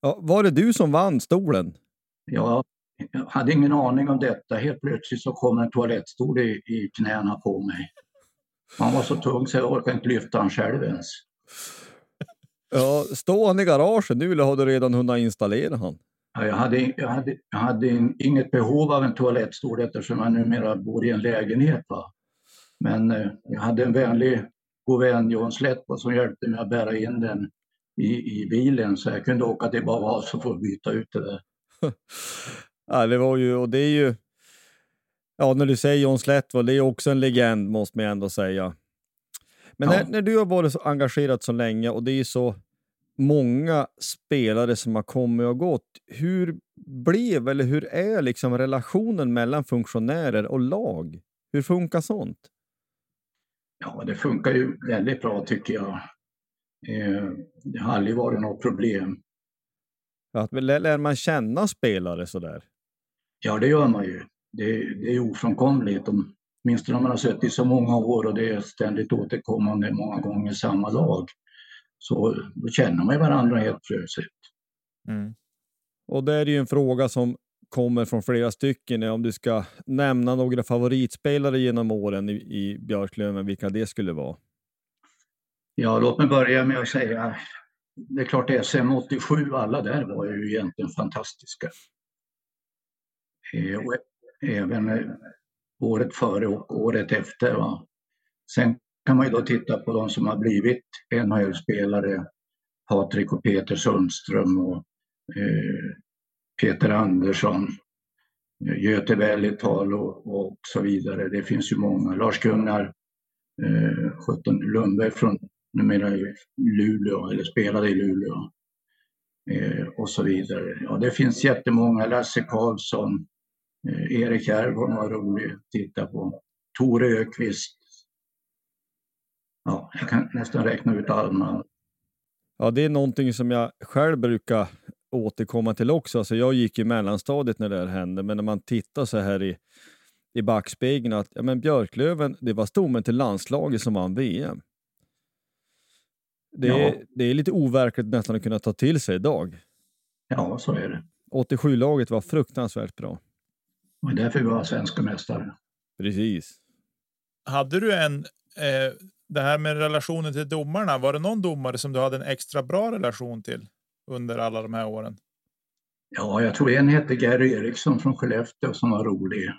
Ja, var det du som vann stolen? Ja, jag hade ingen aning om detta. Helt plötsligt så kom en toalettstol i, i knäna på mig. Han var så tung så jag orkade inte lyfta han själv ens. Ja, står han i garaget nu eller har du redan hunnit installera han? Ja, jag, hade, jag, hade, jag hade inget behov av en toalettstol eftersom jag numera bor i en lägenhet. Va? Men eh, jag hade en vänlig god vän, John Slättbo, som hjälpte mig att bära in den i, i bilen så jag kunde åka till Bauhaus och få byta ut det där. ja, det var ju, och det är ju, ja när du säger John Slättbo, det är också en legend måste man ändå säga. Men ja. när, när, du har varit så engagerad så länge och det är så många spelare som har kommit och gått. Hur blev eller hur är liksom relationen mellan funktionärer och lag? Hur funkar sånt? Ja, det funkar ju väldigt bra tycker jag. Eh, det har aldrig varit något problem. Att, lär man känna spelare sådär? Ja, det gör man ju. Det, det är ofrånkomligt. Åtminstone om man har suttit i så många år och det är ständigt återkommande många gånger samma lag. Så då känner man varandra helt plötsligt. Mm. Och det är ju en fråga som kommer från flera stycken. Om du ska nämna några favoritspelare genom åren i, i Björklöven, vilka det skulle vara? Ja, låt mig börja med att säga, det är klart SM 87, alla där var ju egentligen fantastiska. Eh, och även eh, året före och året efter. Va? Sen kan man ju då titta på de som har blivit NHL-spelare. Patrik och Peter Sundström och eh, Peter Andersson, eh, Göte Vällital och, och så vidare. Det finns ju många. Lars-Gunnar eh, 17 Lundberg från numera i Luleå, eller spelade i Luleå. Eh, och så vidare. Ja, det finns jättemånga. Lasse Karlsson, eh, Erik Järvholm var rolig att titta på. Tore Ökvist, ja, jag kan nästan räkna ut alla. Ja, det är någonting som jag själv brukar återkomma till också. Alltså jag gick i mellanstadiet när det här hände, men när man tittar så här i, i backspegeln att ja, men Björklöven, det var stommen till landslaget som vann VM. Det, ja. är, det är lite overkligt nästan att kunna ta till sig idag. Ja, så är det. 87-laget var fruktansvärt bra. Och därför vi var svenska mästare. Precis. Hade du en eh, det här med relationen till domarna. Var det någon domare som du hade en extra bra relation till under alla de här åren? Ja, jag tror en hette Gary Eriksson från Skellefteå som var rolig.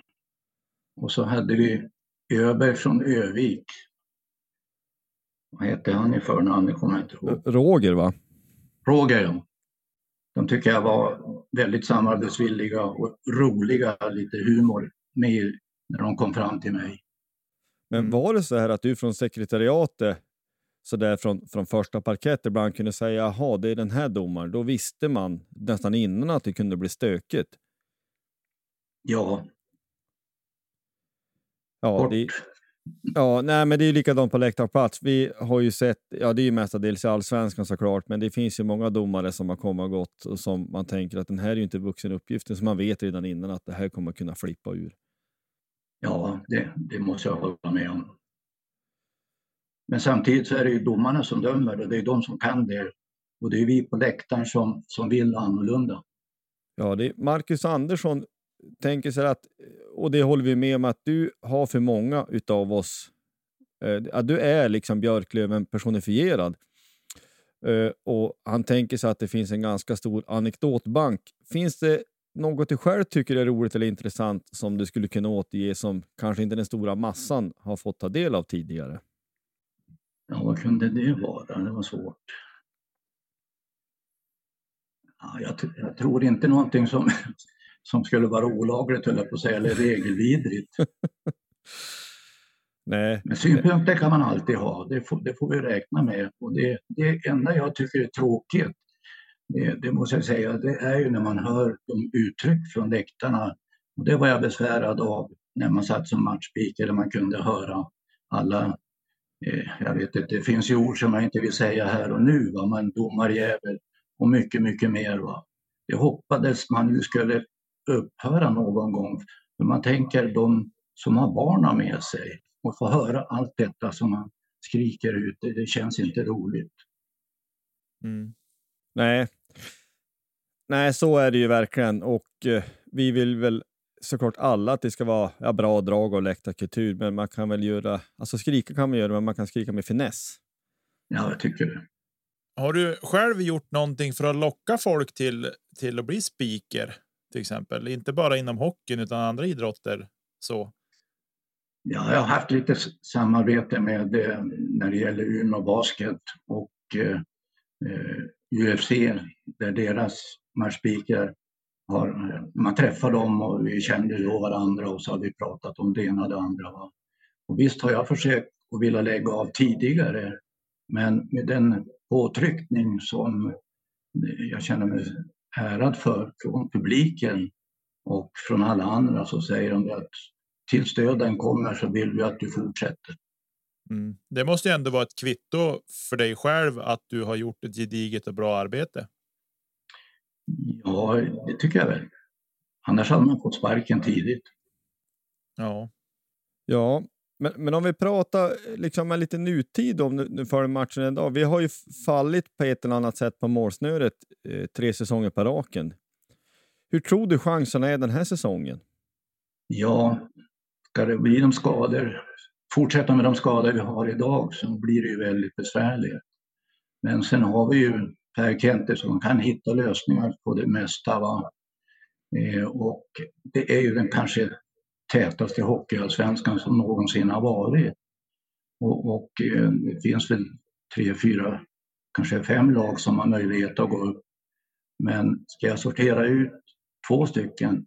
Och så hade vi Öberg från Övik. Vad hette han i förnamn? Kommer jag inte ihåg. Roger, va? Roger, ja. De tycker jag var väldigt samarbetsvilliga och roliga, lite humor med när de kom fram till mig. Men mm. var det så här att du från sekretariatet så där från, från första parkett ibland kunde säga jaha, det är den här domaren. Då visste man nästan innan att det kunde bli stökigt. Ja. Ja, det, ja nej, men det är likadant på läktarplats. Vi har ju sett, ja det är ju mestadels i allsvenskan såklart, men det finns ju många domare som har kommit och gått och som man tänker att den här är ju inte vuxen uppgiften, så man vet redan innan att det här kommer kunna flippa ur. Ja, det, det måste jag hålla med om. Men samtidigt så är det ju domarna som dömer och det är de som kan det. Och det är vi på läktaren som, som vill annorlunda. Ja, det är Marcus Andersson tänker sig att, och det håller vi med om, att du har för många utav oss, eh, att du är liksom Björklöven personifierad. Eh, och han tänker sig att det finns en ganska stor anekdotbank. Finns det något du själv tycker är roligt eller intressant som du skulle kunna återge som kanske inte den stora massan har fått ta del av tidigare? Ja, vad kunde det vara? Det var svårt. Ja, jag, jag tror inte någonting som, som skulle vara olagligt, höll jag på att säga, eller regelvidrigt. Nej. Men synpunkter kan man alltid ha, det får, det får vi räkna med. Och det, det enda jag tycker är tråkigt, det, måste jag säga, det är ju när man hör de uttryck från läktarna. Och det var jag besvärad av när man satt som matchspeaker, där man kunde höra alla eh, jag vet inte, det finns ju ord som jag inte vill säga här och nu, va? men domarjävel och mycket, mycket mer. Va? Det hoppades man ju skulle upphöra någon gång. För man tänker de som har barnen med sig och får höra allt detta som man skriker ut, det, det känns inte roligt. Mm. Nej. Nej, så är det ju verkligen och eh, vi vill väl såklart alla att det ska vara ja, bra drag och läktarkultur, men man kan väl göra, alltså skrika kan man göra, men man kan skrika med finess. Ja, jag tycker det. Har du själv gjort någonting för att locka folk till, till att bli speaker till exempel? Inte bara inom hockeyn utan andra idrotter så? Ja, jag har haft lite samarbete med eh, när det gäller Umeå Basket och eh, eh UFC där deras Marspiker har, eh, man träffar dem och vi kände då varandra och så har vi pratat om det ena och det andra. Och visst har jag försökt att vilja lägga av tidigare men med den påtryckning som eh, jag känner mig ärad för från publiken och från alla andra så säger de att tills döden kommer så vill vi att du fortsätter. Mm. Det måste ju ändå vara ett kvitto för dig själv att du har gjort ett gediget och bra arbete. Ja, det tycker jag väl. Annars hade man fått sparken tidigt. Ja. Ja, men, men om vi pratar liksom med lite nutid om nu, nu matchen idag. Vi har ju fallit på ett eller annat sätt på målsnöret eh, tre säsonger på raken. Hur tror du chanserna är den här säsongen? Ja, ska det bli de skador, fortsätta med de skador vi har idag så blir det ju väldigt besvärligt. Men sen har vi ju Per Kente som kan hitta lösningar på det mesta. Va? Eh, och det är ju den kanske tätaste hockeyallsvenskan som någonsin har varit. Och, och eh, det finns väl tre, fyra, kanske fem lag som har möjlighet att gå upp. Men ska jag sortera ut två stycken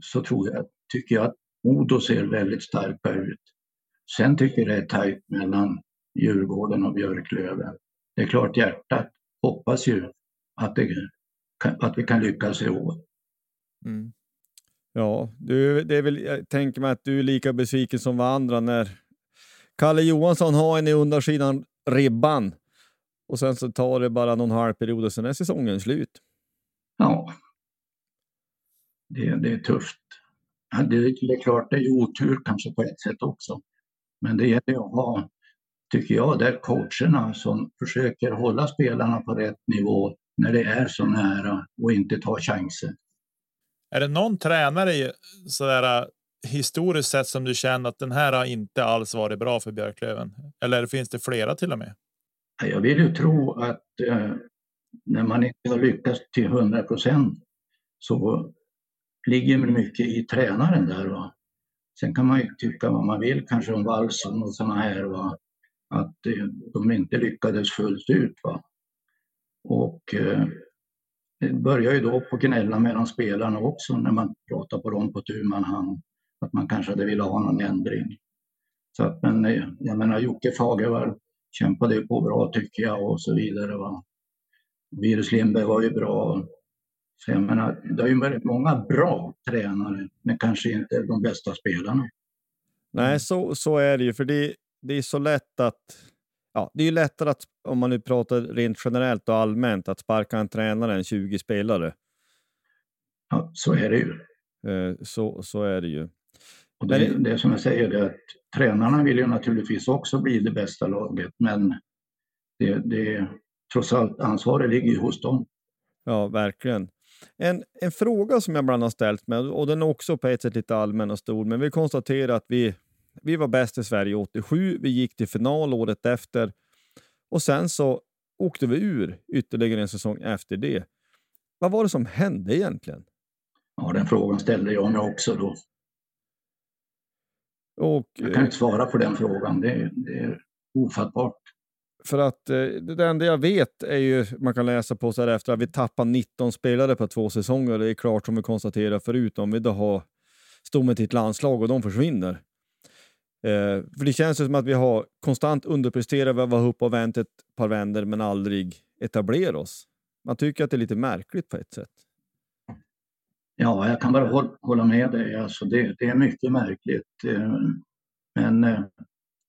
så tror jag, tycker jag att Modo ser väldigt starka ut. Sen tycker jag det är tajt mellan Djurgården och Björklöven. Det är klart hjärtat hoppas ju att, det, att vi kan lyckas i år. Mm. Ja, du, det är väl, jag tänker mig att du är lika besviken som var andra när Kalle Johansson har en i undersidan ribban och sen så tar det bara någon halv period och sen är säsongen slut. Ja, det, det är tufft. Det, det är klart, det är otur kanske på ett sätt också. Men det gäller att ha, tycker jag, där coacherna som försöker hålla spelarna på rätt nivå när det är så nära och inte ta chanser. Är det någon tränare sådär historiskt sett som du känner att den här har inte alls varit bra för Björklöven? Eller finns det flera till och med? Jag vill ju tro att eh, när man inte har lyckats till 100 procent så ligger mycket i tränaren där. Va? Sen kan man ju tycka vad man vill kanske om valsen och sådana här. Va? Att de inte lyckades fullt ut. Va? Och eh, det börjar ju då på gnälla mellan spelarna också när man pratar på dem på tu man hand. Att man kanske hade velat ha någon ändring. Så att, men eh, jag menar Jocke Fagervall kämpade ju på bra tycker jag och så vidare. Va? Virus Lindberg var ju bra. Så jag menar, det har ju varit många bra tränare, men kanske inte de bästa spelarna. Nej, så, så är det ju, för det, det är så lätt att ja, det är ju lättare att, om man nu pratar rent generellt och allmänt, att sparka en tränare än 20 spelare. Ja, så är det ju. Eh, så, så är det ju. Och det, men, det som jag säger, det är att tränarna vill ju naturligtvis också bli det bästa laget, men det, det, trots allt ansvaret ligger ju hos dem. Ja, verkligen. En, en fråga som jag ibland har ställt mig, och den är också på ett sätt lite allmän och stor, men vi konstaterar att vi vi var bäst i Sverige 87. Vi gick till final året efter och sen så åkte vi ur ytterligare en säsong efter det. Vad var det som hände egentligen? Ja, den frågan ställde jag mig också då. Och, jag kan inte svara på den frågan. Det, det är ofattbart. För att eh, det enda jag vet är ju, man kan läsa på så här efter att vi tappar 19 spelare på två säsonger. Det är klart som vi konstaterade förut, om vi då har stommen till ett landslag och de försvinner. Eh, för det känns som att vi har konstant underpresterat, vi har varit uppe och vänt ett par vänder men aldrig etablerat oss. Man tycker att det är lite märkligt på ett sätt. Ja, jag kan bara hålla med dig. Alltså det, det är mycket märkligt. Eh, men eh,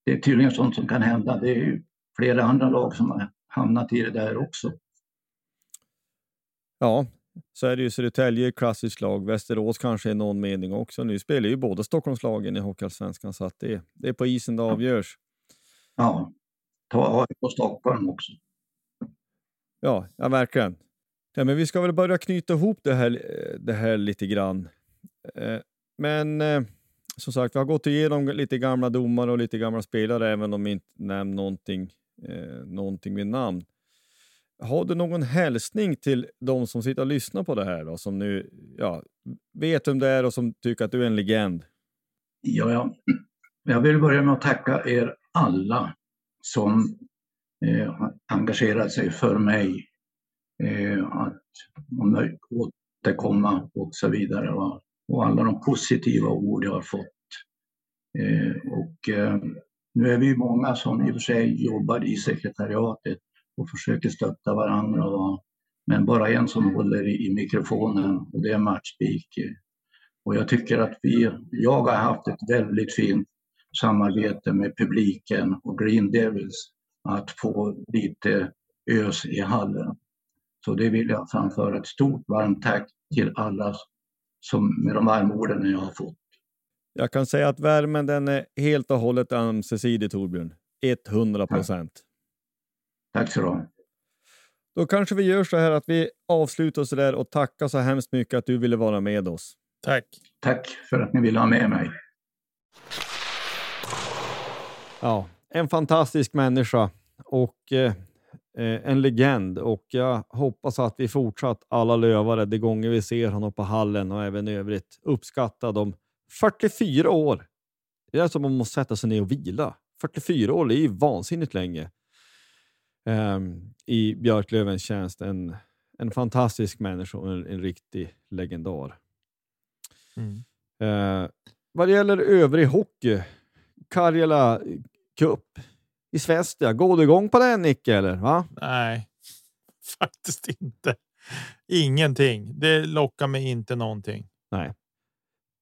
det är tydligen sånt som kan hända. Det är flera andra lag som har hamnat i det där också. Ja, så är det ju Södertälje klassiskt lag. Västerås kanske i någon mening också. Nu spelar ju båda Stockholmslagen i Hockeyallsvenskan så att det, det är på isen det avgörs. Ja, ta AIK Stockholm också. Ja, ja verkligen. Ja, men vi ska väl börja knyta ihop det här, det här lite grann. Eh, men eh, som sagt, vi har gått igenom lite gamla domare och lite gamla spelare, även om vi inte nämnt någonting, eh, någonting vid namn. Har du någon hälsning till de som sitter och lyssnar på det här, då, som nu ja, vet vem det är och som tycker att du är en legend? Ja, ja. jag vill börja med att tacka er alla som eh, engagerat sig för mig eh, att återkomma och så vidare. Va? Och alla de positiva ord jag har fått. Eh, och eh, nu är vi många som i och för sig jobbar i sekretariatet och försöker stötta varandra. Va? Men bara en som håller i mikrofonen och det är Matchspik. Och jag tycker att vi, jag har haft ett väldigt fint samarbete med publiken och Green Devils att få lite ös i hallen. Så det vill jag framföra ett stort varmt tack till alla som, med de varma orden jag har fått. Jag kan säga att värmen den är helt och hållet ömsesidig Torbjörn. 100 procent. Tack. Tack så du. Då kanske vi gör så här att vi avslutar så där och tackar så hemskt mycket att du ville vara med oss. Tack. Tack för att ni ville ha med mig. Ja, en fantastisk människa och eh, Eh, en legend och jag hoppas att vi fortsatt alla lövare de gånger vi ser honom på hallen och även i övrigt uppskatta de 44 år. Det är som man måste sätta sig ner och vila. 44 år, är ju vansinnigt länge. Um, I Björklövens tjänst. En, en fantastisk människa och en, en riktig legendar. Mm. Uh, vad gäller övrig hockey, Karjala Cup i Svästia. Går du igång på den Nicke? Eller? Va? Nej, faktiskt inte. Ingenting. Det lockar mig inte någonting. Nej.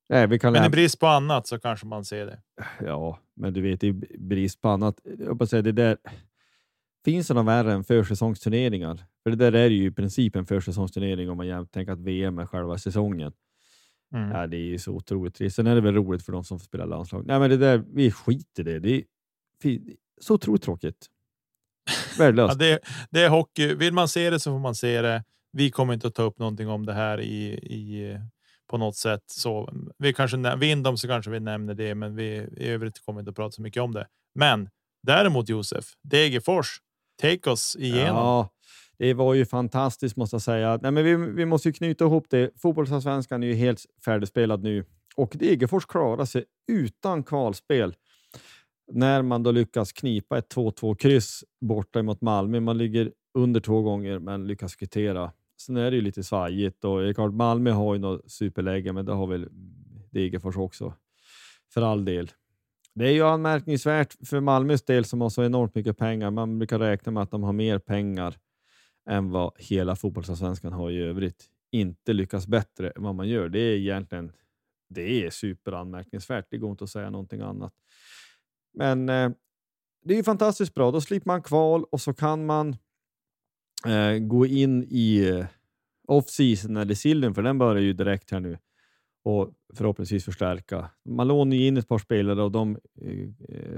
Nej vi kan men i brist på annat så kanske man ser det. Ja, men du vet i brist på annat. Jag säga, det där. Finns det något värre än försäsongsturneringar? För det där är ju i princip en försäsongsturnering om man tänker att VM är själva säsongen. Mm. Ja, det är ju så otroligt trist. Sen är det väl roligt för de som får spela landslag. Nej, men det där, vi skiter i det. det är, så otroligt tråkigt. Värdelöst. ja, det, det är hockey. Vill man se det så får man se det. Vi kommer inte att ta upp någonting om det här i, i på något sätt. Så vi kanske Vindom så kanske vi nämner det, men vi i övrigt kommer inte att prata så mycket om det. Men däremot Josef Degerfors, take oss igenom. Ja, det var ju fantastiskt måste jag säga. Nej, men vi, vi måste ju knyta ihop det. Fotbollsallsvenskan är ju helt färdigspelad nu och Degerfors klarar sig utan kvalspel när man då lyckas knipa ett 2-2 kryss borta mot Malmö. Man ligger under två gånger men lyckas kvittera. Sen är det ju lite svajigt och det är klart Malmö har ju något superläge, men det har väl Degerfors också. För all del. Det är ju anmärkningsvärt för Malmös del som har så enormt mycket pengar. Man brukar räkna med att de har mer pengar än vad hela fotbollsallsvenskan har i övrigt. Inte lyckas bättre än vad man gör. Det är egentligen det är superanmärkningsvärt. Det går inte att säga någonting annat. Men eh, det är ju fantastiskt bra. Då slipper man kval och så kan man eh, gå in i eh, off-season eller sillen, för den börjar ju direkt här nu och förhoppningsvis förstärka. Man lånar ju in ett par spelare och de, eh,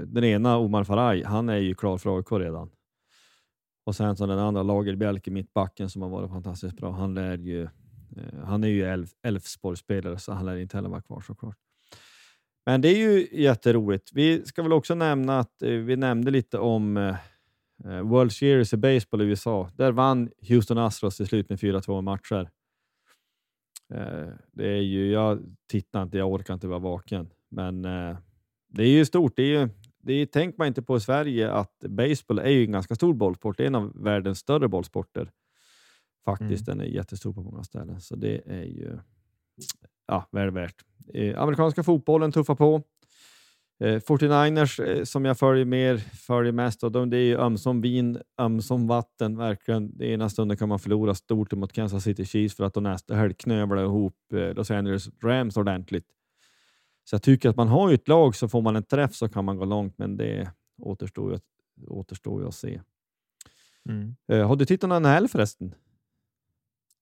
den ena, Omar Faraj, han är ju klar för AIK redan. Och sen så den andra, Lagerbjälke, mittbacken, som har varit fantastiskt bra. Han, lär ju, eh, han är ju Elfsborgsspelare, så han lär inte heller vara kvar såklart. Men det är ju jätteroligt. Vi ska väl också nämna att eh, vi nämnde lite om World Series i baseball i USA. Där vann Houston Astros till slut med 4-2 matcher. Eh, det är ju, jag tittar inte, jag orkar inte vara vaken. Men eh, det är ju stort. Det är ju, det tänker man inte på i Sverige att baseball är ju en ganska stor bollsport. Det är en av världens större bollsporter. Faktiskt, mm. den är jättestor på många ställen. Så det är ju ja, väl värt. Eh, amerikanska fotbollen tuffar på. Eh, 49ers eh, som jag följer mer, följer mest av dem, det är ju ömsom vin, ömsom vatten. Verkligen. Det ena stunden kan man förlora stort mot Kansas City Chiefs för att de nästa helg knövlar ihop eh, Los Angeles Rams ordentligt. Så jag tycker att man har ett lag så får man en träff så kan man gå långt, men det återstår ju, återstår ju att se. Mm. Eh, har du tittat på NHL förresten?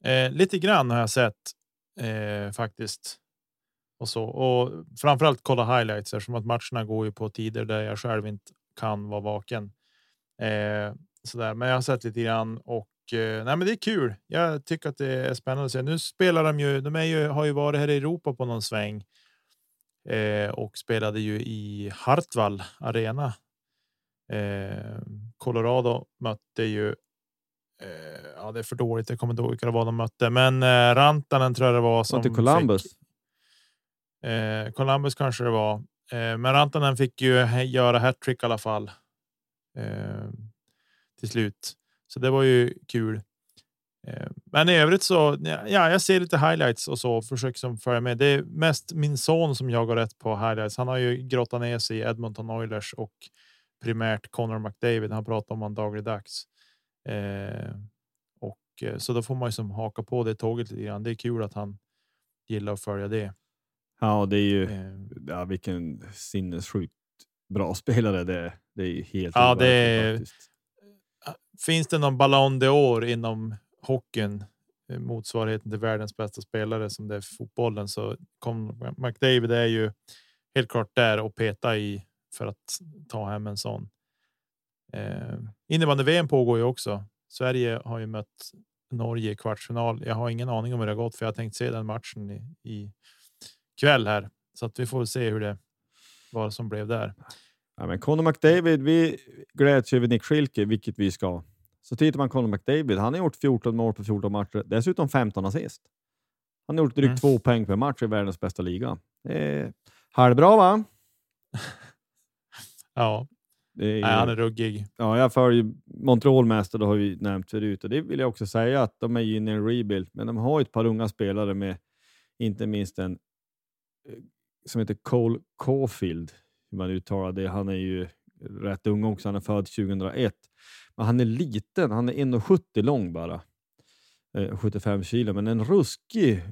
Eh, lite grann har jag sett eh, faktiskt. Och så och framförallt kolla highlights eftersom att matcherna går ju på tider där jag själv inte kan vara vaken. Eh, så där. Men jag har sett lite grann och eh, nej, men det är kul. Jag tycker att det är spännande att se. Nu spelar de ju. De är ju, har ju varit här i Europa på någon sväng eh, och spelade ju i Hartwall arena. Eh, Colorado mötte ju. Eh, ja, det är för dåligt. Jag kommer inte ihåg vilka det var de mötte, men eh, Rantanen tror jag det var som. Inte Columbus. Fick, Eh, Columbus kanske det var, eh, men Rantanen fick ju göra hattrick i alla fall. Eh, till slut, så det var ju kul. Eh, men i övrigt så ja, jag ser lite highlights och så försöker som följa med. Det är mest min son som jag går rätt på highlights. Han har ju grottat ner sig i Edmonton Oilers och primärt Connor McDavid. Han pratar om han dagligdags. Eh, och eh, så då får man ju som haka på det tåget lite grann. Det är kul att han gillar att följa det. Ja, det är ju eh. ja, vilken sinnessjukt bra spelare det är. Det är helt ja, det är, faktiskt. Finns det någon Ballon d'Or inom hockeyn, eh, motsvarigheten till världens bästa spelare som det är för fotbollen, så kom McDavid är ju helt klart där och peta i för att ta hem en sån. Eh, innebandy VM pågår ju också. Sverige har ju mött Norge i kvartsfinal. Jag har ingen aning om hur det har gått, för jag tänkt se den matchen i, i kväll här så att vi får se hur det vad som blev där. Ja, men Conor McDavid, vi gläds över Nick Schilke, vilket vi ska. Så tittar man Conor McDavid, han har gjort 14 mål på 14 matcher, dessutom 15 assist. Han har gjort drygt mm. två poäng per match i världens bästa liga. Det är halvbra va? ja, är, Nej, han är ruggig. Ja, jag följer Montreal mest och det har vi nämnt förut och det vill jag också säga att de är inne i en rebuild, men de har ett par unga spelare med inte minst en som heter Cole Caulfield, hur man uttalar det. Han är ju rätt ung också, han är född 2001. Men han är liten, han är 1,70 lång bara. 75 eh, kilo, men en ruskig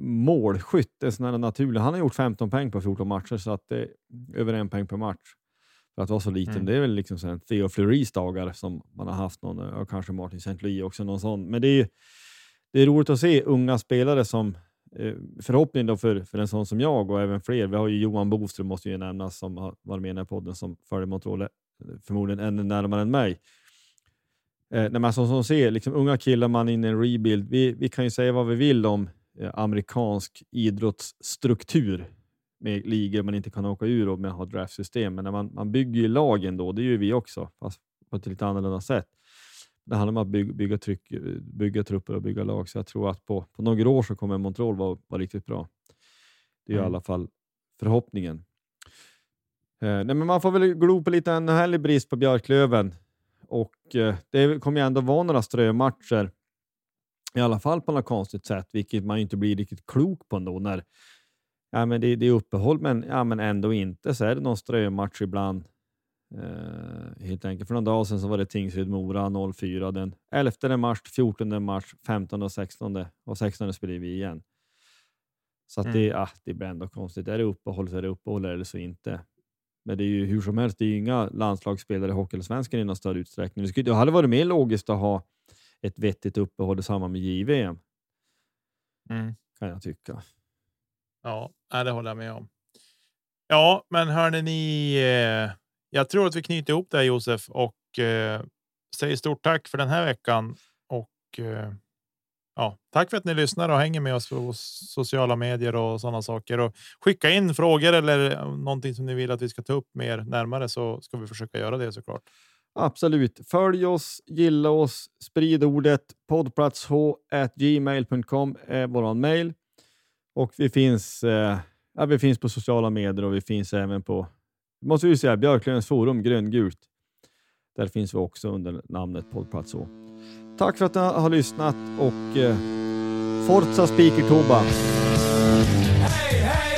målskytt. En sån här naturlig. Han har gjort 15 poäng på 14 matcher, så att det är över en poäng per match. För att vara så liten. Mm. Det är väl liksom sen Theo Fleurys dagar som man har haft någon, och kanske Martin St. Louis också, någon sån. Men det är, det är roligt att se unga spelare som Eh, Eh, förhoppning då för, för en sån som jag och även fler. Vi har ju Johan Boström måste ju nämnas som har varit med i den här podden som följer Montreal eh, förmodligen ännu närmare än mig. Eh, när man som, som ser liksom, unga killar, man in i en rebuild. Vi, vi kan ju säga vad vi vill om eh, amerikansk idrottsstruktur med ligor man inte kan åka ur och med att ha draftsystem. Men när man, man bygger ju lagen då, det gör vi också, fast på ett lite annorlunda sätt. Det handlar om att bygga, bygga, tryck, bygga trupper och bygga lag, så jag tror att på, på några år så kommer Montreal vara, vara riktigt bra. Det är mm. i alla fall förhoppningen. Eh, nej, men man får väl glo på lite NHL i brist på Björklöven och eh, det kommer ju ändå vara några strömatcher i alla fall på något konstigt sätt, vilket man inte blir riktigt klok på ändå när ja, men det, det är uppehåll, men, ja, men ändå inte så är det någon strömatch ibland. Uh, helt enkelt. För några dagar sedan så var det Tingsryd-Mora 04 den 11 mars, 14 mars, 15 och 16 och 16 spelar vi igen. Så att mm. det, ah, det blir ändå konstigt. Är det uppehåll så är det uppehåll eller så inte. Men det är ju hur som helst, det är ju inga landslagsspelare i Hockeyallsvenskan i någon större utsträckning. Det, skulle, det hade varit mer logiskt att ha ett vettigt uppehåll i samband med JVM. Mm. Kan jag tycka. Ja, det håller jag med om. Ja, men hörni ni, eh jag tror att vi knyter ihop det här Josef och eh, säger stort tack för den här veckan. Och eh, ja, tack för att ni lyssnar och hänger med oss på sociala medier och sådana saker och skicka in frågor eller eh, någonting som ni vill att vi ska ta upp mer närmare så ska vi försöka göra det såklart. Absolut. Följ oss, gilla oss, sprid ordet. poddplatshgmail.com är våran mail. Och vi finns, eh, ja, vi finns på sociala medier och vi finns även på, måste vi säga, Björklövens forum, gröngult. Där finns vi också under namnet Poddplats Å. Tack för att ni har lyssnat och eh, Forza Speaker Toba! Hey, hey!